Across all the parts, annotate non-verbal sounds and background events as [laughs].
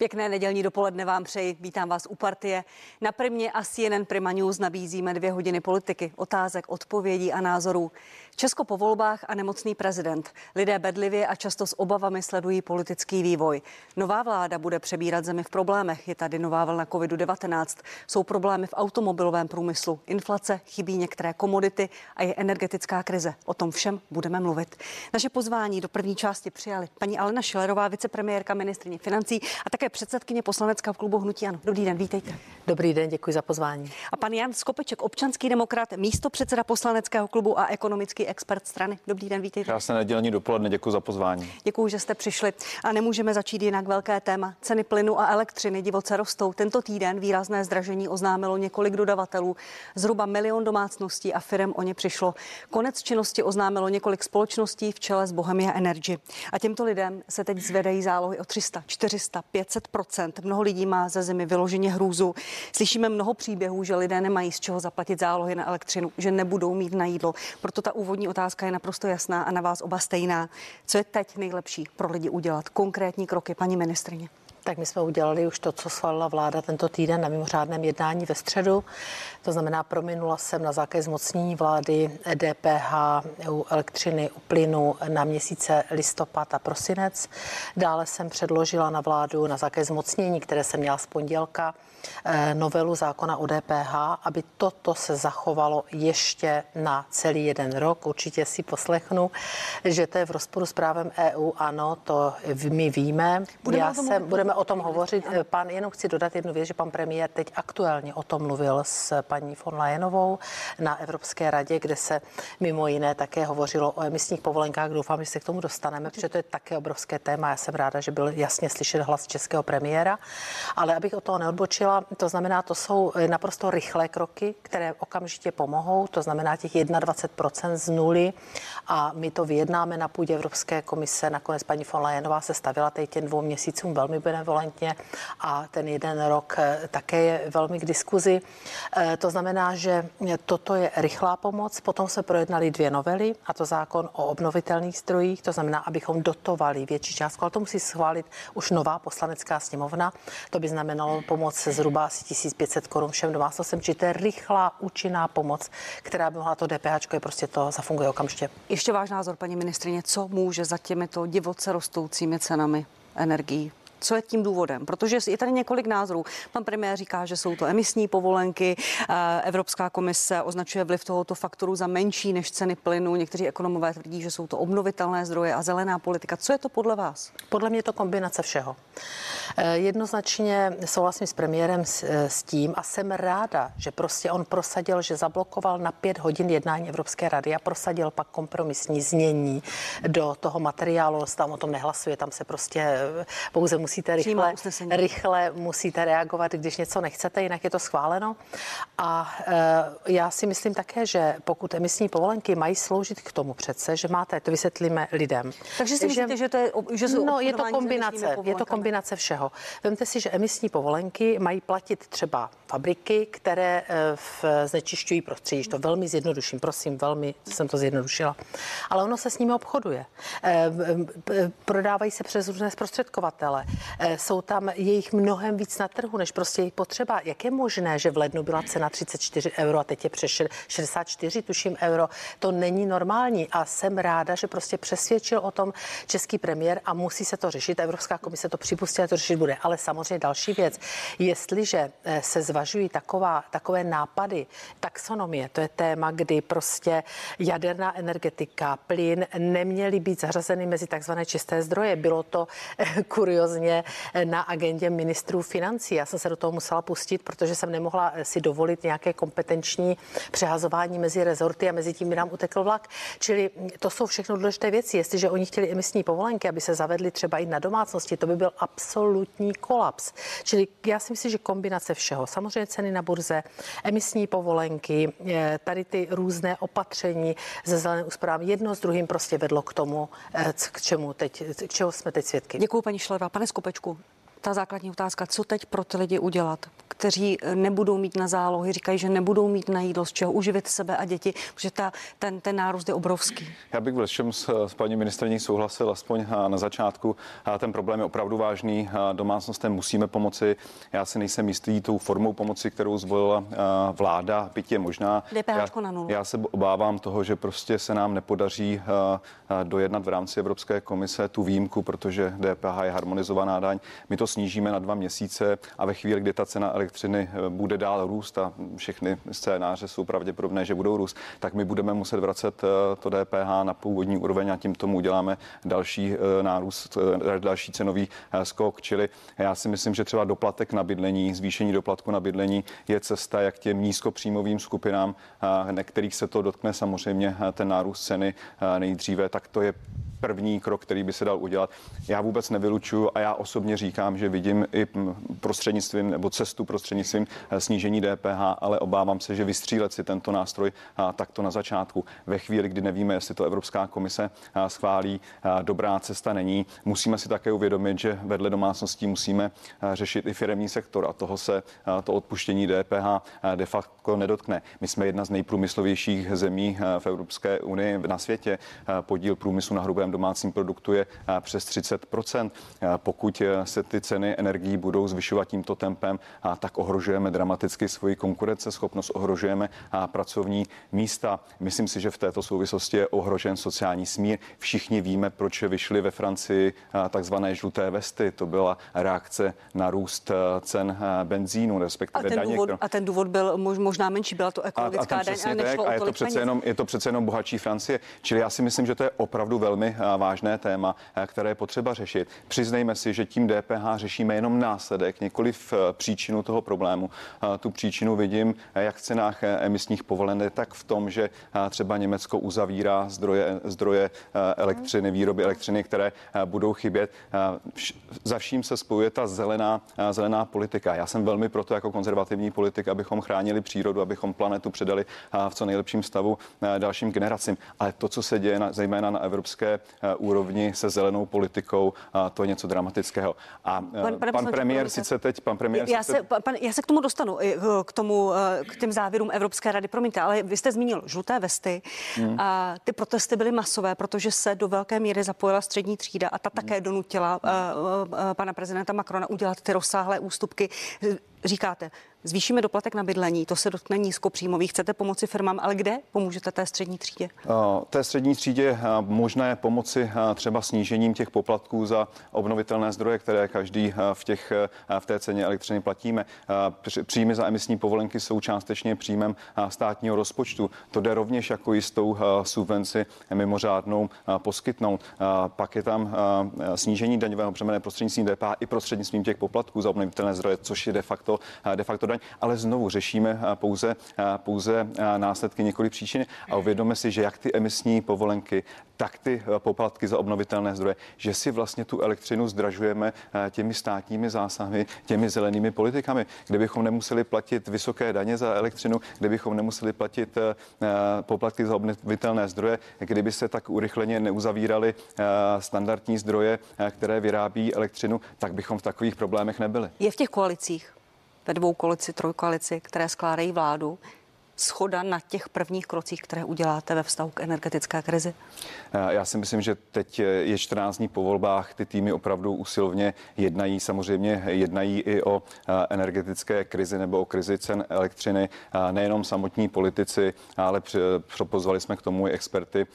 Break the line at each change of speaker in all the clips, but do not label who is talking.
Pěkné nedělní dopoledne vám přeji. Vítám vás u partie. Na Primě a CNN Prima News nabízíme dvě hodiny politiky, otázek, odpovědí a názorů. Česko po volbách a nemocný prezident. Lidé bedlivě a často s obavami sledují politický vývoj. Nová vláda bude přebírat zemi v problémech. Je tady nová vlna COVID-19. Jsou problémy v automobilovém průmyslu, inflace, chybí některé komodity a je energetická krize. O tom všem budeme mluvit. Naše pozvání do první části přijali paní Alena Šilerová, vicepremiérka ministrině financí a také předsedkyně poslaneckého klubu Hnutí Ano. Dobrý den, vítejte.
Dobrý den, děkuji za pozvání.
A pan Jan Skopeček, občanský demokrat, místo předseda poslaneckého klubu a ekonomický expert strany. Dobrý den, vítejte.
Krásné nedělní dopoledne, děkuji za pozvání.
Děkuji, že jste přišli. A nemůžeme začít jinak velké téma. Ceny plynu a elektřiny divoce rostou. Tento týden výrazné zdražení oznámilo několik dodavatelů. Zhruba milion domácností a firm o ně přišlo. Konec činnosti oznámilo několik společností v čele s Bohemia Energy. A těmto lidem se teď zvedají zálohy o 300, 400, 500 Mnoho lidí má ze zemi vyloženě hrůzu. Slyšíme mnoho příběhů, že lidé nemají z čeho zaplatit zálohy na elektřinu, že nebudou mít na jídlo. Proto ta úvodní otázka je naprosto jasná a na vás oba stejná. Co je teď nejlepší pro lidi udělat? Konkrétní kroky, paní ministrině.
Tak my jsme udělali už to, co schválila vláda tento týden na mimořádném jednání ve středu. To znamená, prominula jsem na zákaz zmocnění vlády DPH u elektřiny, u plynu na měsíce listopad a prosinec. Dále jsem předložila na vládu na zákaz zmocnění, které jsem měla z pondělka, Eh, novelu zákona o DPH, aby toto se zachovalo ještě na celý jeden rok. Určitě si poslechnu, že to je v rozporu s právem EU. Ano, to my víme. Budeme, Já jsem, budeme o tom hovořit. Eh, pan, jenom chci dodat jednu věc, že pan premiér teď aktuálně o tom mluvil s paní von Leyenovou na Evropské radě, kde se mimo jiné také hovořilo o emisních povolenkách. Doufám, že se k tomu dostaneme, protože to je také obrovské téma. Já jsem ráda, že byl jasně slyšet hlas českého premiéra. Ale abych o toho neodbočila, to znamená, to jsou eh, naprosto rychlé kroky, které okamžitě pomohou, to znamená těch 21% z nuly a my to vyjednáme na půdě Evropské komise. Nakonec paní von Leyenová se stavila teď těm dvou měsícům velmi benevolentně a ten jeden rok eh, také je velmi k diskuzi. Eh, to znamená, že toto je rychlá pomoc. Potom se projednali dvě novely, a to zákon o obnovitelných zdrojích, to znamená, abychom dotovali větší částku, ale to musí schválit už nová poslanecká sněmovna. To by znamenalo pomoc zhruba asi 1500 korun všem domácnostem, či to je rychlá, účinná pomoc, která by mohla to DPH, je prostě to zafunguje okamžitě.
Ještě váš názor, paní ministrině, co může za těmito divoce rostoucími cenami energií co je tím důvodem? Protože je tady několik názorů. Pan premiér říká, že jsou to emisní povolenky, eh, Evropská komise označuje vliv tohoto faktoru za menší než ceny plynu. Někteří ekonomové tvrdí, že jsou to obnovitelné zdroje a zelená politika. Co je to podle vás?
Podle mě to kombinace všeho. Eh, jednoznačně souhlasím s premiérem s, eh, s tím a jsem ráda, že prostě on prosadil, že zablokoval na pět hodin jednání Evropské rady a prosadil pak kompromisní znění do toho materiálu. Tam o tom nehlasuje, tam se prostě pouze musí musíte rychle, rychle musíte reagovat, když něco nechcete, jinak je to schváleno. A e, já si myslím také, že pokud emisní povolenky mají sloužit k tomu přece, že máte, to vysvětlíme lidem.
Takže si myslíte, že, že to je, že
jsou No, je to kombinace, je to kombinace všeho. Vemte si, že emisní povolenky mají platit třeba fabriky, které e, v, znečišťují prostředí. To velmi zjednoduším, prosím, velmi jsem to zjednodušila. Ale ono se s nimi obchoduje. E, prodávají se přes různé zprostředkovatele. Eh, jsou tam jejich mnohem víc na trhu, než prostě jejich potřeba. Jak je možné, že v lednu byla cena 34 euro a teď je přes 64, tuším, euro? To není normální a jsem ráda, že prostě přesvědčil o tom český premiér a musí se to řešit. Evropská komise to připustila, to řešit bude. Ale samozřejmě další věc, jestliže eh, se zvažují taková, takové nápady, taxonomie, to je téma, kdy prostě jaderná energetika, plyn neměly být zařazeny mezi takzvané čisté zdroje. Bylo to eh, kuriozně samozřejmě na agendě ministrů financí. Já jsem se do toho musela pustit, protože jsem nemohla si dovolit nějaké kompetenční přehazování mezi rezorty a mezi tím mi nám utekl vlak. Čili to jsou všechno důležité věci. Jestliže oni chtěli emisní povolenky, aby se zavedly třeba i na domácnosti, to by byl absolutní kolaps. Čili já si myslím, že kombinace všeho, samozřejmě ceny na burze, emisní povolenky, eh, tady ty různé opatření ze zelené úsporám, jedno s druhým prostě vedlo k tomu, eh, k čemu teď, k čemu jsme teď svědky.
Děkuji, paní Šleva. Pane Skopečku, Ta základní otázka, co teď pro ty lidi udělat, kteří nebudou mít na zálohy, říkají, že nebudou mít na jídlo, z čeho uživit sebe a děti, protože ta, ten, ten nárůst je obrovský.
Já bych v čem s, s paní ministrní souhlasil, aspoň na začátku. Ten problém je opravdu vážný. Domácnostem musíme pomoci. Já si nejsem jistý tou formou pomoci, kterou zvolila vláda, byť je možná.
já,
na nulu. já se obávám toho, že prostě se nám nepodaří dojednat v rámci Evropské komise tu výjimku, protože DPH je harmonizovaná daň. My to snížíme na dva měsíce a ve chvíli, kdy ta cena elektřiny eh, bude dál růst a všechny scénáře jsou pravděpodobné, že budou růst, tak my budeme muset vracet eh, to DPH na původní úroveň a tím tomu uděláme další eh, nárůst, další cenový skok. Čili já si myslím, že třeba doplatek na bydlení, zvýšení doplatku na bydlení je cesta, jak těm nízkopříjmovým skupinám, na kterých se to dotkne samozřejmě ten nárůst ceny nejdříve, tak to je první krok, který by se dal udělat. Já vůbec nevylučuju a já osobně říkám, že vidím i prostřednictvím nebo cestu prostřednictvím eh, snížení DPH, ale obávám se, že vystřílet si tento nástroj takto na začátku. Ve chvíli, kdy nevíme, jestli to Evropská komise schválí, dobrá cesta není. Musíme si také uvědomit, že vedle domácností musíme řešit i firemní sektor a toho se to odpuštění DPH de facto nedotkne. My jsme jedna z nejprůmyslovějších zemí v Evropské unii na světě. Podíl průmyslu na hrubém domácím produktu je přes 30% Pokud se ty ceny energií budou zvyšovat tímto tempem, tak ohrožujeme dramaticky svoji konkurenceschopnost, ohrožujeme pracovní místa. Myslím si, že v této souvislosti je ohrožen sociální smír. Všichni víme, proč vyšly ve Francii takzvané žluté vesty. To byla reakce na růst cen benzínu, respektive
a ten daně. Důvod, a ten důvod byl možná menší, byla to ekologická a, a daň a nešlo
tak, a je to, přece jenom, je to přece jenom bohatší Francie. Čili já si myslím, že to je opravdu velmi vážné téma, které je potřeba řešit. Přiznejme si, že tím DPH řešíme jenom následek, nikoliv příčinu toho problému. Tu příčinu vidím jak v cenách emisních povolenek, tak v tom, že třeba Německo uzavírá zdroje, zdroje elektřiny, výroby elektřiny, které budou chybět. Za vším se spojuje ta zelená, zelená politika. Já jsem velmi proto jako konzervativní politik, abychom chránili přírodu, abychom planetu předali v co nejlepším stavu dalším generacím. Ale to, co se děje na, zejména na evropské úrovni se zelenou politikou, to je něco dramatického. A pan, pan, pan premiér sice teď, pan premiér
já se, pan, já se k tomu dostanu, k tomu, eh, k těm závěrům Evropské rady, promiňte, ale vy jste zmínil žluté vesty. Hmm. A ty protesty byly masové, protože se do velké míry zapojila střední třída a ta také donutila uh, pana prezidenta Macrona udělat ty rozsáhlé ústupky. Říkáte, Zvýšíme doplatek na bydlení, to se dotkne nízkopříjmových. Chcete pomoci firmám, ale kde pomůžete té střední třídě?
Té střední třídě možné pomoci třeba snížením těch poplatků za obnovitelné zdroje, které každý v, těch, v té ceně elektřiny platíme. Příjmy za emisní povolenky jsou částečně příjmem státního rozpočtu. To jde rovněž jako jistou subvenci mimořádnou poskytnout. Pak je tam snížení daňového břemene prostřednictvím DPH i prostřednictvím těch poplatků za obnovitelné zdroje, což je de facto, de facto daň, ale znovu řešíme eh, pouze, eh, pouze eh, následky několik příčin a uvědomíme si, že jak ty emisní povolenky, tak ty poplatky za obnovitelné zdroje, že si vlastně tu elektřinu zdražujeme těmi státními zásahy, těmi zelenými politikami, kde bychom nemuseli platit vysoké daně za elektřinu, kde bychom nemuseli platit poplatky za obnovitelné zdroje, kdyby se tak urychleně neuzavíraly standardní zdroje, které vyrábí elektřinu, tak bychom v takových problémech nebyli.
Je v těch koalicích ve dvou koalici, trojkoalici, které skládají vládu, schoda na těch prvních krocích, které uděláte ve vztahu k energetické krizi?
Eh, já si myslím, že teď je 14 dní po volbách, ty týmy opravdu usilovně jednají, samozřejmě jednají i o eh, energetické krizi nebo o krizi cen elektřiny. Eh, nejenom samotní politici, ale pozvali jsme k tomu i experty,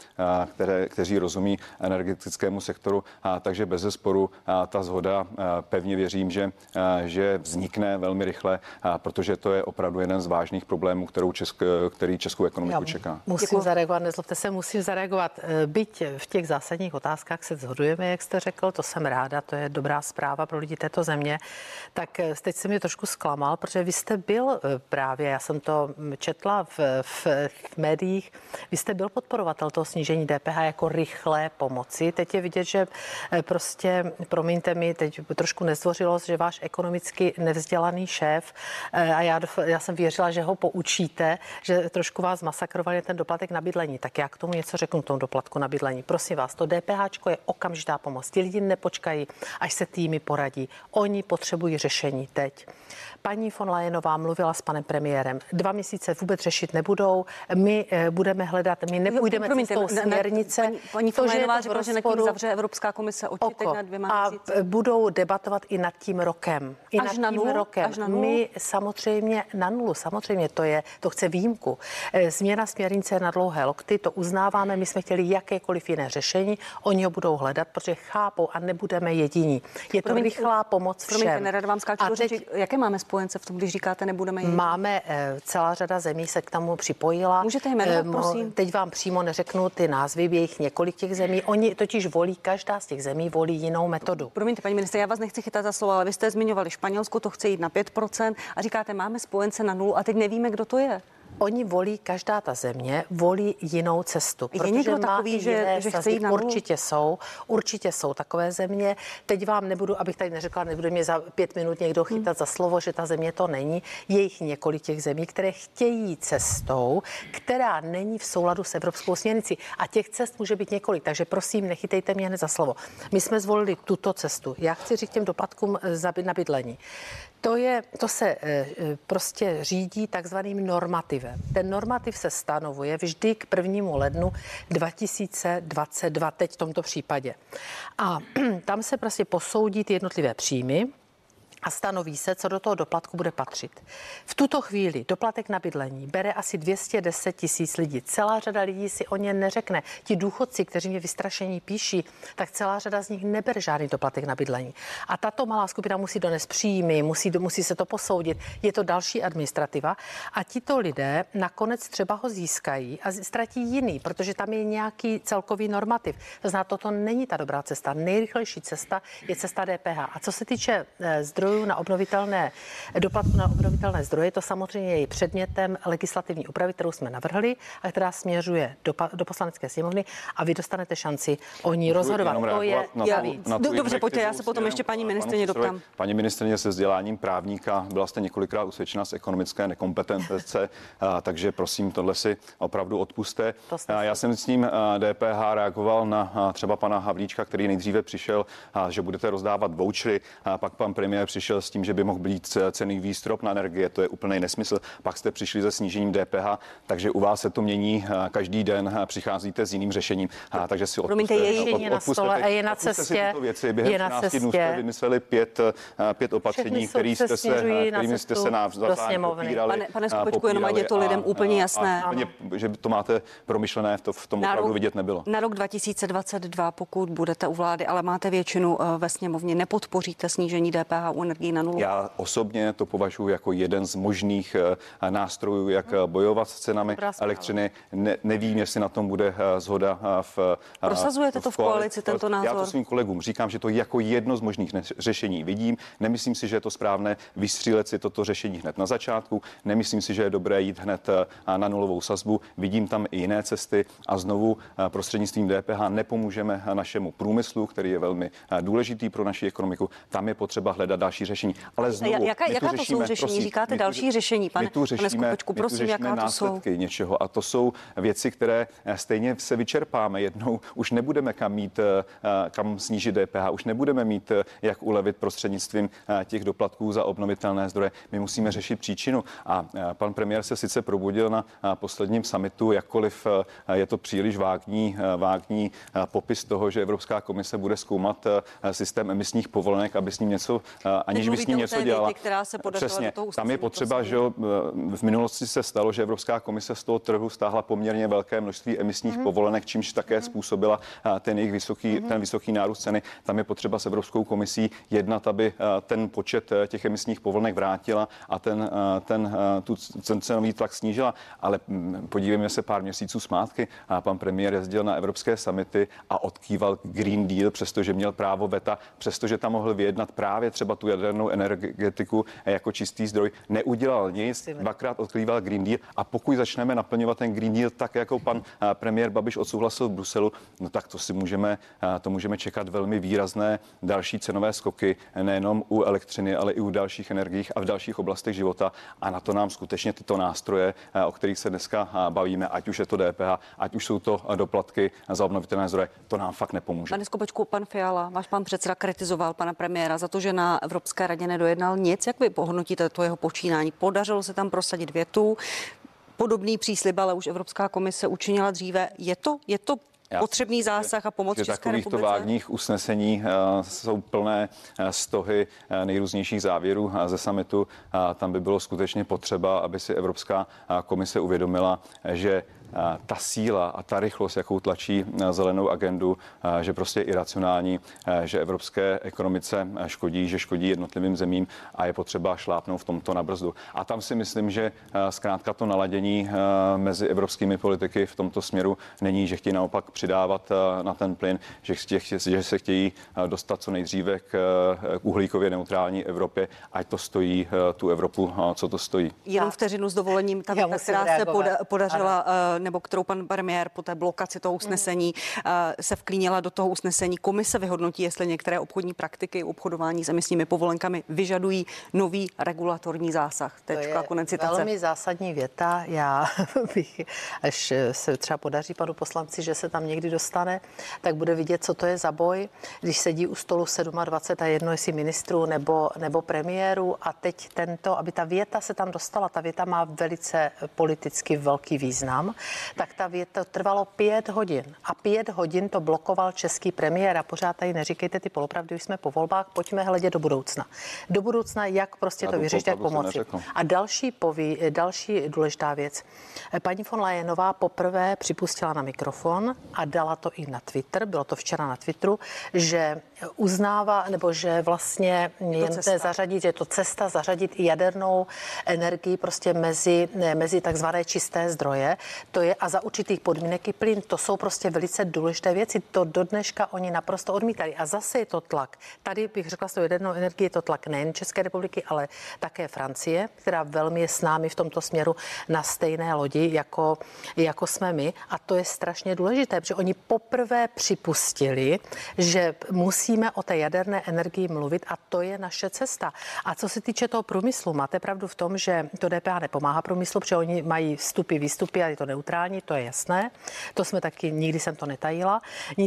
které, kteří rozumí energetickému sektoru, takže bez zesporu ta zhoda pevně věřím, že, že vznikne velmi rychle, protože to je opravdu jeden z vážných problémů, kterou Česk, který českou ekonomiku Já čeká.
Musím Děkuji. zareagovat, nezlobte se, musím zareagovat. Eh, byť v těch zásadních otázkách se shodujeme, jak jste řekl, to jsem ráda, to je dobrá zpráva pro lidi této země. Tak eh, teď se mě trošku zklamal, protože vy jste byl eh, právě, já jsem to četla v, v, v médiích, vy jste byl podporovatel toho snížení DPH jako rychlé pomoci. Teď je vidět, že prostě, promiňte mi, teď trošku nezdvořilost, že váš ekonomicky nevzdělaný šéf, a já, já jsem věřila, že ho poučíte, že trošku vás masakrovali ten doplatek na bydlení. Tak já k tomu něco řeknu, tomu doplatku na bydlení. Prosím vás, to DPH je okamžitá pomoc. Ti lidi nepočkají, až se týmy poradí. Oni potřebují řešení teď. Paní von Leyenová mluvila s panem premiérem. Dva měsíce vůbec řešit nebudou. My eh, budeme hledat, my nepůjdeme Promiňte, cestou směrnice.
Paní, paní von Leyenová řekla, že nad tím zavře Evropská komise oči teď na dvěma
A budou debatovat i nad tím rokem. I
až
nad
na
tím
nulu?
rokem.
Až na nulu?
My samozřejmě na nulu, samozřejmě to je, to chce výjimku. Eh, Změna směrnice na dlouhé lokty, to uznáváme, my jsme chtěli jakékoliv jiné řešení, oni ho budou hledat, protože chápou a nebudeme jediní. Je to
Promiň,
rychlá pomoc všem.
Promiňte, nerad vám skáču
A teď-
řeči. Jaké máme spojence v tom, když říkáte, nebudeme jít?
Máme eh, celá řada zemí se k tomu připojila.
Můžete jmenovat,
mo-
prosím?
Teď vám přímo neřeknu ty názvy, je jich několik těch zemí. Oni totiž volí, každá z těch zemí volí jinou metodu.
Promiňte, paní ministře, já vás nechci chytat za slovo, ale vy jste zmiňovali Španělsko, to chce jít na 5% a říkáte, máme spojence na nulu a teď nevíme, kdo to je.
Oni volí, každá ta země volí jinou cestu.
Je
protože
někdo takový, že- že chce jít na?
Určitě jsou, určitě jsou takové země. Teď vám nebudu, abych tady neřekla, nebude mě za pět minut někdo chytat
Hmm.
za slovo, že ta země to není. Je jich několik těch zemí, které chtějí cestou, která není v souladu s evropskou směrnicí. A těch cest může být několik, takže prosím, nechytejte mě hned za slovo. My jsme zvolili tuto cestu. Já chci říct těm doplatkům eh, na bydlení. To, je, to se eh, eh, prostě řídí takzvaným normativem. Ten normativ se stanovuje vždy k prvnímu lednu 2022, teď v tomto případě. A [clears throat] tam se prostě posoudí ty jednotlivé příjmy, a stanoví se, co do toho doplatku bude patřit. V tuto chvíli doplatek na bydlení bere asi 210 tisíc lidí. Celá řada lidí si o ně neřekne. Ti důchodci, kteří mě vystrašení píší, tak celá řada z nich nebere žádný doplatek na bydlení. A tato malá skupina musí donést příjmy, musí, musí se to posoudit. Je to další administrativa. A tito lidé nakonec třeba ho získají a ztratí jiný, protože tam je nějaký celkový normativ. To znamená, toto není ta dobrá cesta. Nejrychlejší cesta je cesta DPH. A co se týče eh, zdrojů na obnovitelné, doplatku na obnovitelné zdroje, to samozřejmě je předmětem legislativní úpravy, kterou jsme navrhli a která směřuje do, do poslanecké sněmovny a vy dostanete šanci o ní rozhodovat. To je
na
Já-
na tu
Dobře, pojďte, já se potom ještě paní
předsedovi.
doptám.
Paní ministrině se vzděláním právníka byla jste několikrát usvědčena z ekonomické nekompetence, a, takže prosím, tohle si opravdu odpuste. Já jsem s ním a, DPH reagoval na a, třeba pana Havlíčka, který nejdříve přišel, a, že budete rozdávat vouchery, a pak pan premiér přišel s tím, že by mohl být cený výstrop na energie, to je úplný nesmysl. Pak jste přišli se snížením DPH, takže u vás se to mění a, každý den, a přicházíte s jiným řešením, a, takže si
Promiňte,
odpuste,
je
řešení na stole a je na cestě,
věci. Během
je na
14 dnů
cestě.
jste vymysleli pět, eh, pět opatření, který
se
jste se, kterými jste se
do
navzájem
sněmovny.
popírali.
Pane- pane
a
Skopečku, jenom ať je to lidem úplně jasné.
A, úplně, že to máte promyšlené, to v tom opravdu vidět nebylo.
na rok 2022, pokud budete u vlády, ale máte většinu eh, ve sněmovně, nepodpoříte snížení DPH u energií na nulu?
Já osobně to považuji jako jeden z možných eh, nástrojů, jak eh, bojovat s cenami
Dobrá
elektřiny. Ne, nevím, jestli na tom bude zhoda eh, v
Prosazujete to v koalici, tento
Já to
názor?
svým kolegům říkám, že to jako jedno z možných řešení vidím. Nemyslím si, že je to správné vystřílet si toto řešení hned na začátku. Nemyslím si, že je dobré jít hned na nulovou sazbu. Vidím tam i jiné cesty a znovu prostřednictvím DPH nepomůžeme našemu průmyslu, který je velmi důležitý pro naši ekonomiku. Tam je potřeba hledat další řešení. Ale znovu,
Ja- jaká- jaká to jsou
řešíme,
řešení? Říkáte
my tu-
další řešení, pane-
my tu
pane
řešíme,
Skopečku,
my tu
prosím, jaká to jsou?
něčeho a to jsou věci, které eh, stejně se vyčerpáme jednou. Už nebudeme kam mít, eh, kam snížit DPH, už nebudeme mít, eh, jak ulevit prostřednictvím eh, těch doplatků za obnovitelné zdroje. My musíme řešit příčinu. A eh, pan premiér se sice probudil na eh, posledním summitu, jakkoliv eh, je to příliš vágní, eh, vágní eh, popis toho, že Evropská komise bude zkoumat eh, systém emisních povolenek, aby s ním něco, eh, aniž by s ním něco dělala.
která se
Přesně,
do toho
tam je potřeba,
prostě.
že jo, v minulosti se stalo, že Evropská komise z toho trhu stáhla poměrně velké množství emisních povolenek, čímž také způsobila a, ten jejich vysoký, ten vysoký nárůst ceny. Tam je potřeba s Evropskou komisí jednat, aby a, ten počet těch emisních povolenek vrátila a ten, ten, tu, ten cenový tlak snížila. Ale mm, podívejme se pár měsíců zpátky. A pan premiér jezdil na evropské samity a odkýval Green Deal, přestože měl právo veta, přestože tam mohl vyjednat právě třeba tu jadernou energetiku jako čistý zdroj, neudělal nic, dvakrát odkrýval Green Deal a pokud začneme naplňovat ten Green Deal tak, jako pan premiér Babiš odsouhlasil v Bruselu, no tak to si můžeme, to můžeme čekat velmi výrazné další cenové skoky, nejenom u elektřiny, ale i u dalších energií a v dalších oblastech života. A na to nám skutečně tyto nástroje, o kterých se dneska bavíme, ať už je to DPH, ať už jsou to doplatky za obnovitelné zdroje, to nám fakt nepomůže.
Pane Skopečku, pan Fiala, váš pan předseda kritizoval pana premiéra za to, že na Evropské radě nedojednal nic. Jak vy pohodnotíte to jeho počínání? Podařilo se tam prosadit větu, podobný příslib, ale už Evropská komise učinila dříve. Je to, je to já potřebný zásah a pomoc že České
republice? vágních usnesení uh, jsou plné uh, stohy uh, nejrůznějších závěrů ze samitu. Tam by bylo skutečně potřeba, aby si Evropská komise uvědomila, že ta síla a ta rychlost, jakou tlačí zelenou agendu, že prostě je iracionální, že evropské ekonomice škodí, že škodí jednotlivým zemím a je potřeba šlápnout v tomto na brzdu. A tam si myslím, že zkrátka to naladění mezi evropskými politiky v tomto směru není, že chtějí naopak přidávat na ten plyn, že, že se chtějí dostat co nejdříve k, k uhlíkově neutrální Evropě, ať to stojí tu Evropu, co to stojí.
Jenom vteřinu s dovolením, ta která se podařila ano nebo kterou pan premiér po té blokaci toho usnesení mm. se vklínila do toho usnesení. Komise vyhodnotí, jestli některé obchodní praktiky obchodování s emisními povolenkami vyžadují nový regulatorní zásah.
Tečka, to je velmi zásadní věta. Já [laughs] bych, až se třeba podaří panu poslanci, že se tam někdy dostane, tak bude vidět, co to je za boj, když sedí u stolu 27 a jedno jestli ministrů nebo, nebo premiéru a teď tento, aby ta věta se tam dostala, ta věta má velice politicky velký význam tak ta věta trvalo pět hodin. A pět hodin to blokoval český premiér a pořád tady neříkejte ty polopravdy, už jsme po volbách, pojďme hledět do budoucna. Do budoucna, jak prostě to vyřešit, jak pomoci. A další, poví, další důležitá věc. Paní von Leyenová poprvé připustila na mikrofon a dala to i na Twitter, bylo to včera na Twitteru, že uznává, nebo že vlastně je nutné zařadit, že je to cesta zařadit i jadernou energii prostě mezi, mezi takzvané čisté zdroje. To je a za určitých podmínek i plyn. To jsou prostě velice důležité věci. To do dneška oni naprosto odmítali. A zase je to tlak. Tady bych řekla, že jadernou energii je to tlak nejen České republiky, ale také Francie, která velmi je s námi v tomto směru na stejné lodi, jako, jako jsme my. A to je strašně důležité, protože oni poprvé připustili, že musíme o té jaderné energii mluvit a to je naše cesta. A co se týče toho průmyslu, máte pravdu v tom, že to DPH nepomáhá průmyslu, protože oni mají vstupy, výstupy a je to neutrální neutrální, to je jasné. To jsme taky, nikdy jsem to netajila.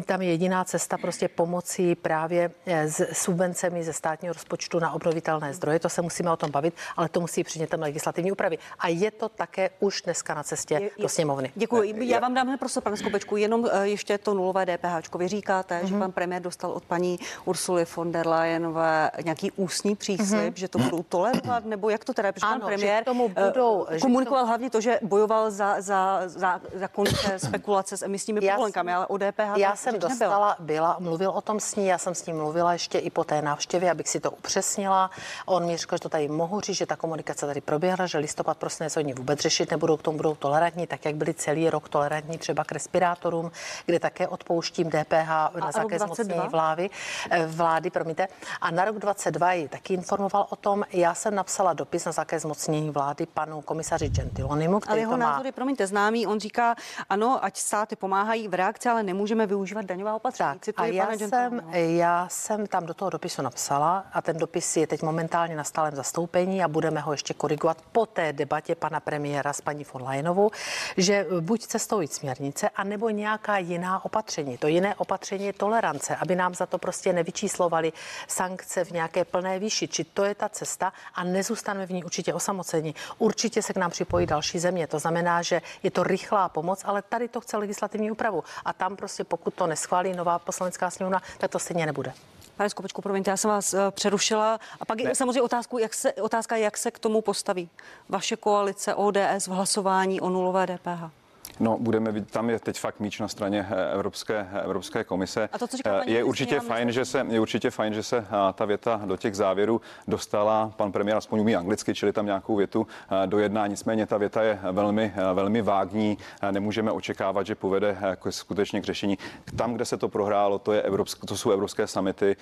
Tam je jediná cesta prostě pomoci právě eh, s subvencemi ze státního rozpočtu na obnovitelné zdroje. To se musíme o tom bavit, ale to musí přinětem legislativní úpravy. A je to také už dneska na cestě je, do sněmovny.
Děkuji. Já vám dám prostor, pane Skopečku, jenom eh, ještě to nulové DPH. Vy říkáte, mm-hmm. že mhm. pan premiér dostal od paní Ursuly von der Leyenové nějaký ústní příslip, mm-hmm. že to budou tolerovat, nebo jak to teda, protože ano, pan premiér tomu eh, budou, komunikoval to... hlavně to, že bojoval za, za, za, za konce [coughs] spekulace s emisními povolenkami, ale o DPH
Já jsem dostala, byla, mluvil o tom s ní, já jsem s ním mluvila ještě i po té návštěvě, abych si to upřesnila. On mi řekl, že to tady mohu říct, že ta komunikace tady proběhla, že listopad prostě oni vůbec řešit nebudou, k tomu budou tolerantní, tak jak byli celý rok tolerantní třeba k respirátorům, kde také odpouštím DPH na zákaz zmocnění vlády, eh, vlády, promiňte. A na rok 22 ji taky informoval o tom. Já jsem napsala dopis na zákaz zmocnění vlády panu komisaři Gentilonimu, který
ale jeho
to má...
názory, promiňte, známý, on říká, ano, ať státy pomáhají v reakci, ale nemůžeme využívat daňová opatření.
Tak, a já jsem, já jsem tam do toho dopisu napsala a ten dopis je teď momentálně na stálem zastoupení a budeme ho ještě korigovat po té debatě pana premiéra s paní von Leyenovou, že buď cestou jít směrnice, anebo nějaká jiná opatření. To jiné opatření je tolerance, aby nám za to prostě nevyčíslovali sankce v nějaké plné výši. Či to je ta cesta a nezůstaneme v ní určitě osamoceni. Určitě se k nám připojí další země. To znamená, že je to rychlá pomoc, ale tady to chce legislativní úpravu. A tam prostě pokud to neschválí nová poslanecká sněmovna, tak to stejně nebude.
Pane Skopečku, promiňte, já jsem vás uh, přerušila. A pak ne. je samozřejmě otázku, jak se, otázka, jak se k tomu postaví vaše koalice ODS v hlasování o nulové DPH.
No, budeme vidět, tam je teď fakt míč na straně eh, Evropské, eh, Evropské komise.
A to, co říká paní
je určitě fajn, že se, je určitě fajn, že se ta věta do těch závěrů dostala. Pan premiér aspoň umí anglicky, čili tam nějakou větu dojedná. Nicméně ta věta je velmi, velmi vágní. Nemůžeme očekávat, že povede jako skutečně k řešení. Tam, kde se to prohrálo, to, je evropsk, to jsou evropské samity,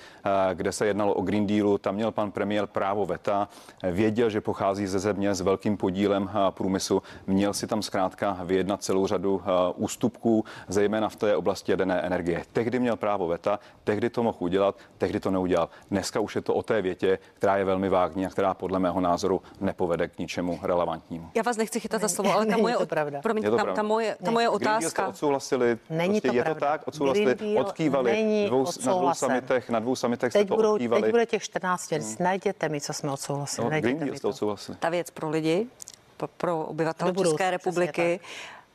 kde se jednalo o Green Dealu. Tam měl pan premiér právo veta. Věděl, že pochází ze země s velkým podílem průmyslu. Měl si tam zkrátka vyjednat celou řadu ústupků, zejména v té oblasti jaderné energie. Tehdy měl právo veta, tehdy to mohl udělat, tehdy to neudělal. Dneska už je to o té větě, která je velmi vágní a která podle mého názoru nepovede k ničemu relevantnímu.
Já vás nechci chytat za slovo, ale ta moje,
to pravda.
Je to
ta,
pravda.
ta moje, ta moje
Deal jste
otázka.
odsouhlasili,
Není
prostě
to
je
pravda.
to tak, odsouhlasili, odkývali, dvou, na dvou samitech, na dvou samitech jste
Teď,
to
budou,
odkývali.
teď bude těch 14 měsíc. Najděte mi, co jsme odsouhlasili.
no, Green Deal jste
to.
odsouhlasili.
Ta věc pro lidi, pro, pro obyvatele České
přesně
republiky.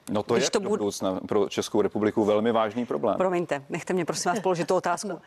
No to
Když
je
to
do
bude-
budoucna pro Českou republiku velmi vážný problém.
Promiňte, nechte mě prosím vás položit tu otázku. [laughs]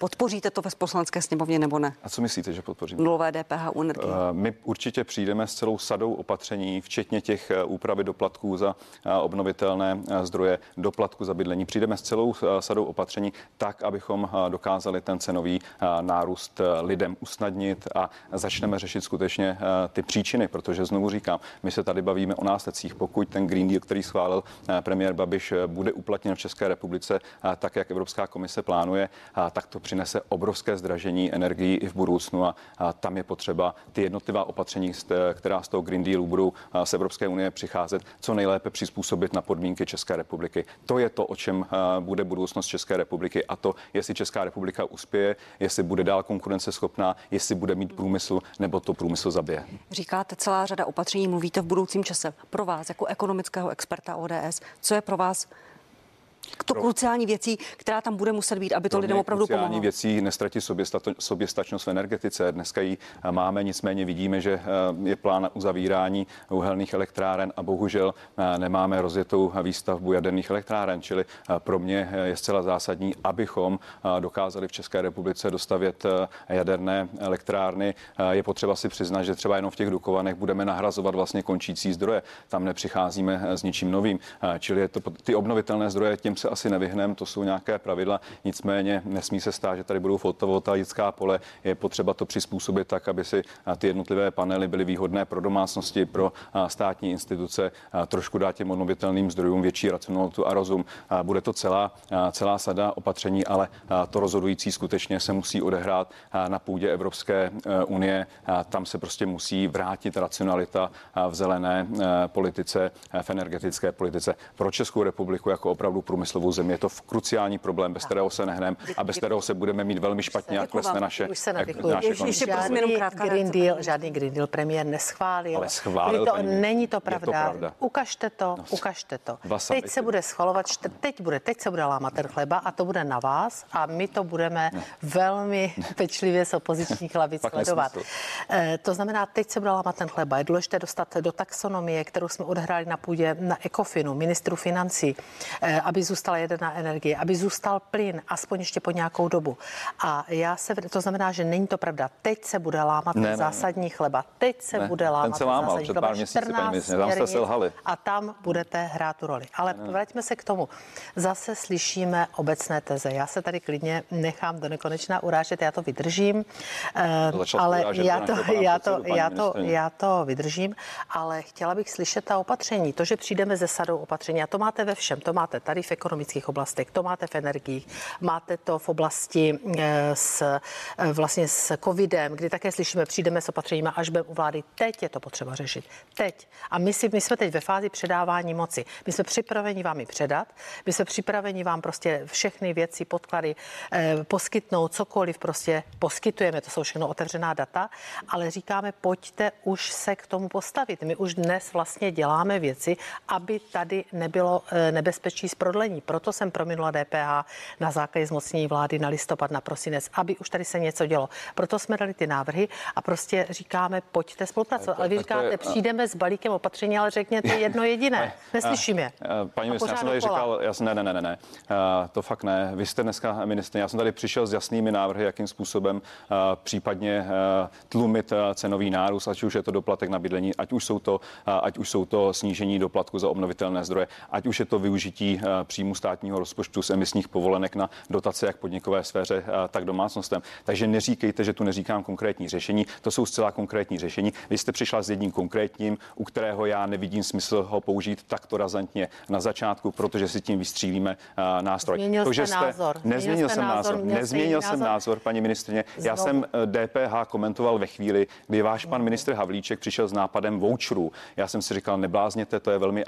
Podpoříte to ve poslanské sněmovně nebo ne?
A co myslíte, že podpoříme?
Nulové DPH u energie.
Eh, My určitě přijdeme s celou sadou opatření, včetně těch eh, úpravy doplatků za eh, obnovitelné zdroje, doplatku za bydlení. Přijdeme s celou sadou opatření tak, abychom dokázali ten cenový nárůst lidem usnadnit a začneme řešit skutečně ty příčiny, protože znovu říkám, my se tady bavíme o následcích. Pokud ten Green Deal, který schválil premiér Babiš, bude uplatněn v České republice tak, jak Evropská komise plánuje, tak to přinese obrovské zdražení energií i v budoucnu a, tam je potřeba ty jednotlivá opatření, která z toho Green Dealu budou z Evropské unie přicházet, co nejlépe přizpůsobit na podmínky České republiky. To je to, o čem bude budoucnost České republiky a to, jestli Česká republika uspěje, jestli bude dál konkurenceschopná, jestli bude mít průmysl nebo to průmysl zabije.
Říkáte celá řada opatření, mluvíte v budoucím čase. Pro vás, jako ekonomického experta ODS, co je pro vás to kruciální věcí, která tam bude muset být, aby to lidem opravdu
kruciální
pomohlo?
věcí nestratit soběstačnost v energetice. Dneska ji eh, máme, nicméně vidíme, že eh, je plán uzavírání uhelných elektráren a bohužel eh, nemáme rozjetou výstavbu jaderných elektráren. Čili pro mě je zcela zásadní, abychom dokázali v České republice dostavět jaderné elektrárny. Je potřeba si přiznat, že třeba jenom v těch Dukovanech budeme nahrazovat vlastně končící zdroje. Tam nepřicházíme s ničím novým. Čili je to, ty obnovitelné zdroje, těm se asi nevyhneme, to jsou nějaké pravidla. Nicméně nesmí se stát, že tady budou fotovoltaická pole. Je potřeba to přizpůsobit tak, aby si ty jednotlivé panely byly výhodné pro domácnosti, pro státní instituce, trošku dát těm obnovitelným zdrojům větší racionalitu a rozum. Bude to celá, celá sada opatření, ale to rozhodující skutečně se musí odehrát eh, na půdě Evropské eh, unie. Tam se prostě musí vrátit racionalita v zelené eh, politice, eh, v energetické politice. Pro Českou republiku jako opravdu průmyslovou zemi je to v kruciální problém, bez kterého se nehneme a bez kterého se budeme mít velmi špatně, jak klesne naše,
Už se
naše
Ještě- prosím jenom krátká
Green Deal, žádný Green Deal premiér neschválil.
Ale schválil,
to,
paní
není to.
Je to
pravda.
pravda.
Ukažte to, ukažte to. Teď se bude schvalovat, teď bude, teď se bude lámat ten chleba a to bude na vás a my to budeme velmi [laughs] pečlivě z opozičních lavic sledovat. Eh, To znamená, teď se bude lámat ten chleba. Je důležité dostat do taxonomie, kterou jsme odehráli na půdě na Ekofinu, ministru financí, eh, aby zůstala jedená energie, aby zůstal plyn, aspoň ještě po nějakou dobu. A já se, to znamená, že není to pravda. Teď se bude lámat
Ne,
ten
ne, ne.
zásadní chleba. Teď se
Ne,
bude
ten
lámat
se lámal
zásadní
před
chleba.
pár měsíci, paní
14
ministryně, tam jste selhali.
A tam budete hrát tu roli. Ale vraťme se k tomu. Zase slyšíme obecné teze. Já se tady klidně nechám do nekonečna urážet, já to vydržím.
To
ale
urážet
já to, já,
předsedu,
to,
paní
já, to, já to vydržím, ale chtěla bych slyšet ta opatření. To, že přijdeme ze sadou opatření, a to máte ve všem. To máte tady v ekonomických oblastech, to máte v energiích, máte to v oblasti eh, s, eh, vlastně s covidem, kdy také slyšíme, přijdeme s opatřeními, až budeme u vlády. Teď je to potřeba řešit. Teď. A my, si, my jsme teď ve fázi předávání moci. My jsme připraveni vám ji předat, my jsme připraveni vám prostě všechny věci, podklady eh, poskytnout, cokoliv prostě poskytujeme, to jsou všechno otevřená data, ale říkáme, pojďte už se k tomu postavit. My už dnes vlastně děláme věci, aby tady nebylo eh, nebezpečí z prodlení. Bydlení. Proto jsem prominula DPH na základě zmocnění vlády na listopad, na prosinec, aby už tady se něco dělo. Proto jsme dali ty návrhy a prostě říkáme, pojďte spolupracovat. Ale vy říkáte, přijdeme s balíkem opatření, ale řekněte [laughs] jedno jediné. Neslyším je.
Paní ministr, já jsem tady říkal, já jsem, ne, ne, ne, ne, ne, to fakt ne. Vy jste dneska ministr, já jsem tady přišel s jasnými návrhy, jakým způsobem případně tlumit cenový nárůst, ať už je to doplatek na bydlení, ať už jsou to, ať už jsou to snížení doplatku za obnovitelné zdroje, ať už je to využití příjmu státního rozpočtu z emisních povolenek na dotace jak podnikové sféře, tak domácnostem. Takže neříkejte, že tu neříkám konkrétní řešení. To jsou zcela konkrétní řešení. Vy jste přišla s jedním konkrétním, u kterého já nevidím smysl ho použít takto razantně na začátku, protože si tím vystřílíme nástroj.
Změnil to, že jste názor.
Nezměnil jsem názor. Nezměnil jsem názor, názor paní ministrině. Já jsem DPH eh, komentoval ve chvíli, kdy váš pan ministr Havlíček přišel s nápadem voucherů. Já jsem si říkal, neblázněte, to je velmi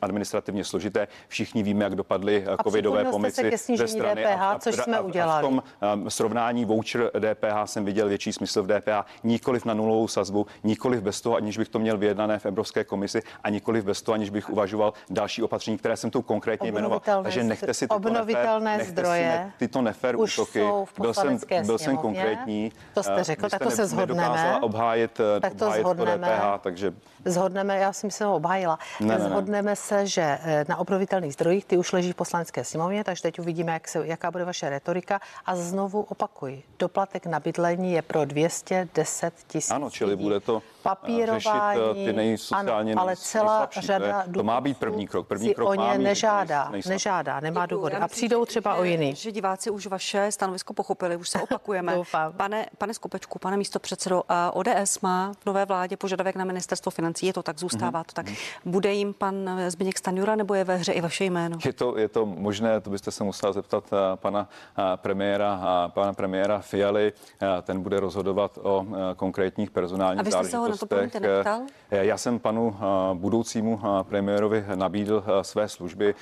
administrativně složité. Všichni víme, jak dopadly eh, covidové pomoci
ze strany. DPH, a, a, což jsme udělali.
A v tom um, srovnání voucher DPH jsem viděl větší smysl v DPH, nikoliv na nulovou sazbu, nikoliv bez toho, aniž bych to měl vyjednané v Evropské komisi a nikoliv bez toho, aniž bych uvažoval další opatření, které jsem tu konkrétně jmenoval. Takže nechte si tyto
obnovitelné
nefer,
zdroje.
Ne, tyto nefer útoky. Byl jsem, byl jsem konkrétní.
To jste řekl, tak to se zhodneme.
obhájit, tak to obhájit zhodneme. To DPH, takže
Zhodneme, já si myslím, obhájila. Ne, ne, Zhodneme ne. se, že eh, na obnovitelných zdrojích ty už leží v poslanecké sněmovně, takže teď uvidíme, jak se, jaká bude vaše retorika. A znovu opakuji, doplatek na bydlení je pro 210 tisíc.
Ano, čili
lidí.
bude to
eh, papírování,
řešit ty nejsociálně
ano, ale celá nejslabší, řada
to, to má být první krok. První krok
o ně
má
nežádá, nežádá, nemá důvody. A přijdou třeba o jiný.
Že diváci už vaše stanovisko pochopili, už se [laughs] opakujeme. pane, pane Skopečku, pane místo předsedo, ODS má v nové vládě požadavek na ministerstvo financí, je to tak, zůstává to tak. Bude jim pan Zbigněk Stanjura nebo je ve hře i vaše jméno?
Je to, je to možné, to byste se musela zeptat eh, pana eh, premiéra a pana premiéra Fialy. Eh, ten bude rozhodovat o konkrétních personálních
A vy jste se ho na to neptal?
Já jsem panu budoucímu premiérovi nabídl své služby,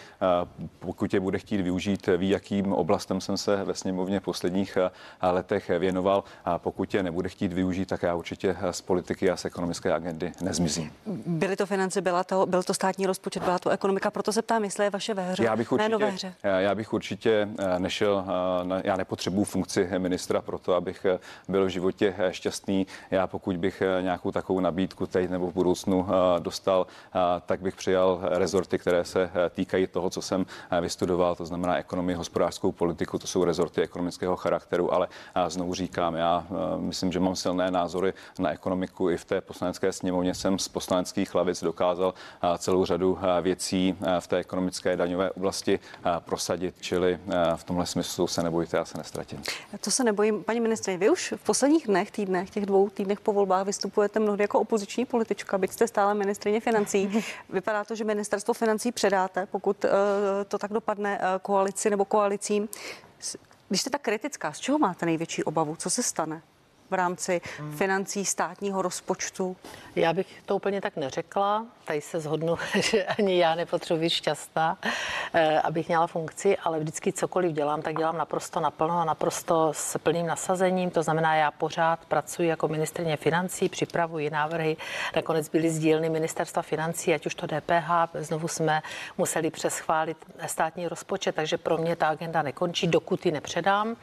pokud je bude chtít využít, ví, jakým oblastem jsem se ve sněmovně v posledních letech věnoval. A pokud je nebude chtít využít, tak já určitě z politiky a z ekonomické agendy nezmizím.
Byly to finance, byla to, byl to státní rozpočet, byla to ekonomika, proto se ptám, jestli je vaše ve hře,
já bych určitě, ne hře. Já bych určitě eh, nešel, eh, já nepotřebuji funkci [laughs] ministra pro to, abych eh, byl v životě šťastný. Já pokud bych nějakou takovou nabídku teď nebo v budoucnu dostal, tak bych přijal rezorty, které se týkají toho, co jsem vystudoval, to znamená ekonomii, hospodářskou politiku, to jsou rezorty ekonomického charakteru, ale znovu říkám, já myslím, že mám silné názory na ekonomiku i v té poslanecké sněmovně jsem z poslaneckých lavic dokázal celou řadu věcí v té ekonomické daňové oblasti prosadit, čili v tomhle smyslu se nebojte, já se nestratím.
To se nebojím. Paní ministře, vy už v posledních dnech, týdnech, těch dvou týdnech po volbách vystupujete mnohdy jako opoziční politička, byť jste stále ministrině financí. [laughs] Vypadá to, že ministerstvo financí předáte, pokud e, to tak dopadne koalici nebo koalicím. Když jste tak kritická, z čeho máte největší obavu? Co se stane? V rámci hmm. financí státního rozpočtu?
Já bych to úplně tak neřekla. Tady se zhodnu, [laughs] že ani já nepotřebuji šťastná, eh, abych měla funkci, ale vždycky cokoliv dělám, tak dělám naprosto naplno a naprosto s plným nasazením. To znamená, já pořád pracuji jako ministrině financí, připravuji návrhy. Nakonec byly sdílny ministerstva financí, ať už to DPH, znovu jsme museli přeschválit státní rozpočet, takže pro mě ta agenda nekončí, dokud ji nepředám.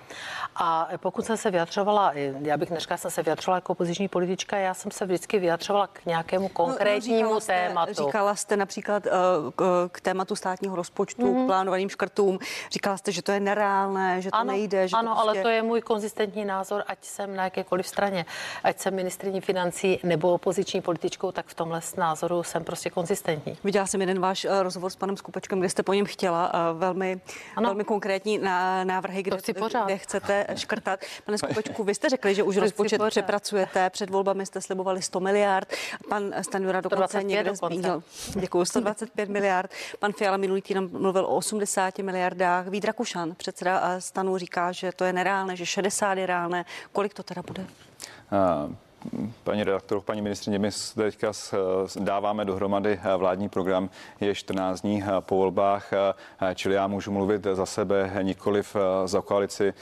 A pokud jsem se vyjadřovala, já bych neříkala, jsem se vyjadřovala jako opoziční politička, já jsem se vždycky vyjadřovala k nějakému konkrétnímu no, tématu tématu.
Říkala jste například uh, k, k tématu státního rozpočtu, mm-hmm. k mhm. plánovaným škrtům. Říkala jste, že to je nereálné, že to
ano,
nejde. Že
ano,
to
prostě... ale to je můj konzistentní názor, ať jsem na jakékoliv straně, ať jsem ministriní financí nebo opoziční političkou, tak v tomhle názoru jsem prostě konzistentní.
Viděla jsem jeden váš uh, rozhovor s panem Skupečkem, kde jste po něm chtěla uh, velmi, ano. velmi konkrétní návrhy, kde, kde chcete škrtat. Pane [laughs] Skupečku, vy jste řekli, že už rozpočet přepracujete. Před volbami jste slibovali 100 miliard. Pan Stanjura dokonce někde zmínil. Děkuji, 125 miliard. Pan Fiala minulý týden mluvil o 80 miliardách. Vít Rakušan, předseda stanu, říká, že to je nereálné, že 60 je reálné. Kolik to teda bude?
Uh paní redaktor, paní ministrině, my teďka dáváme dohromady vládní program, je 14 dní po volbách, čili já můžu mluvit za sebe, nikoliv za koalici.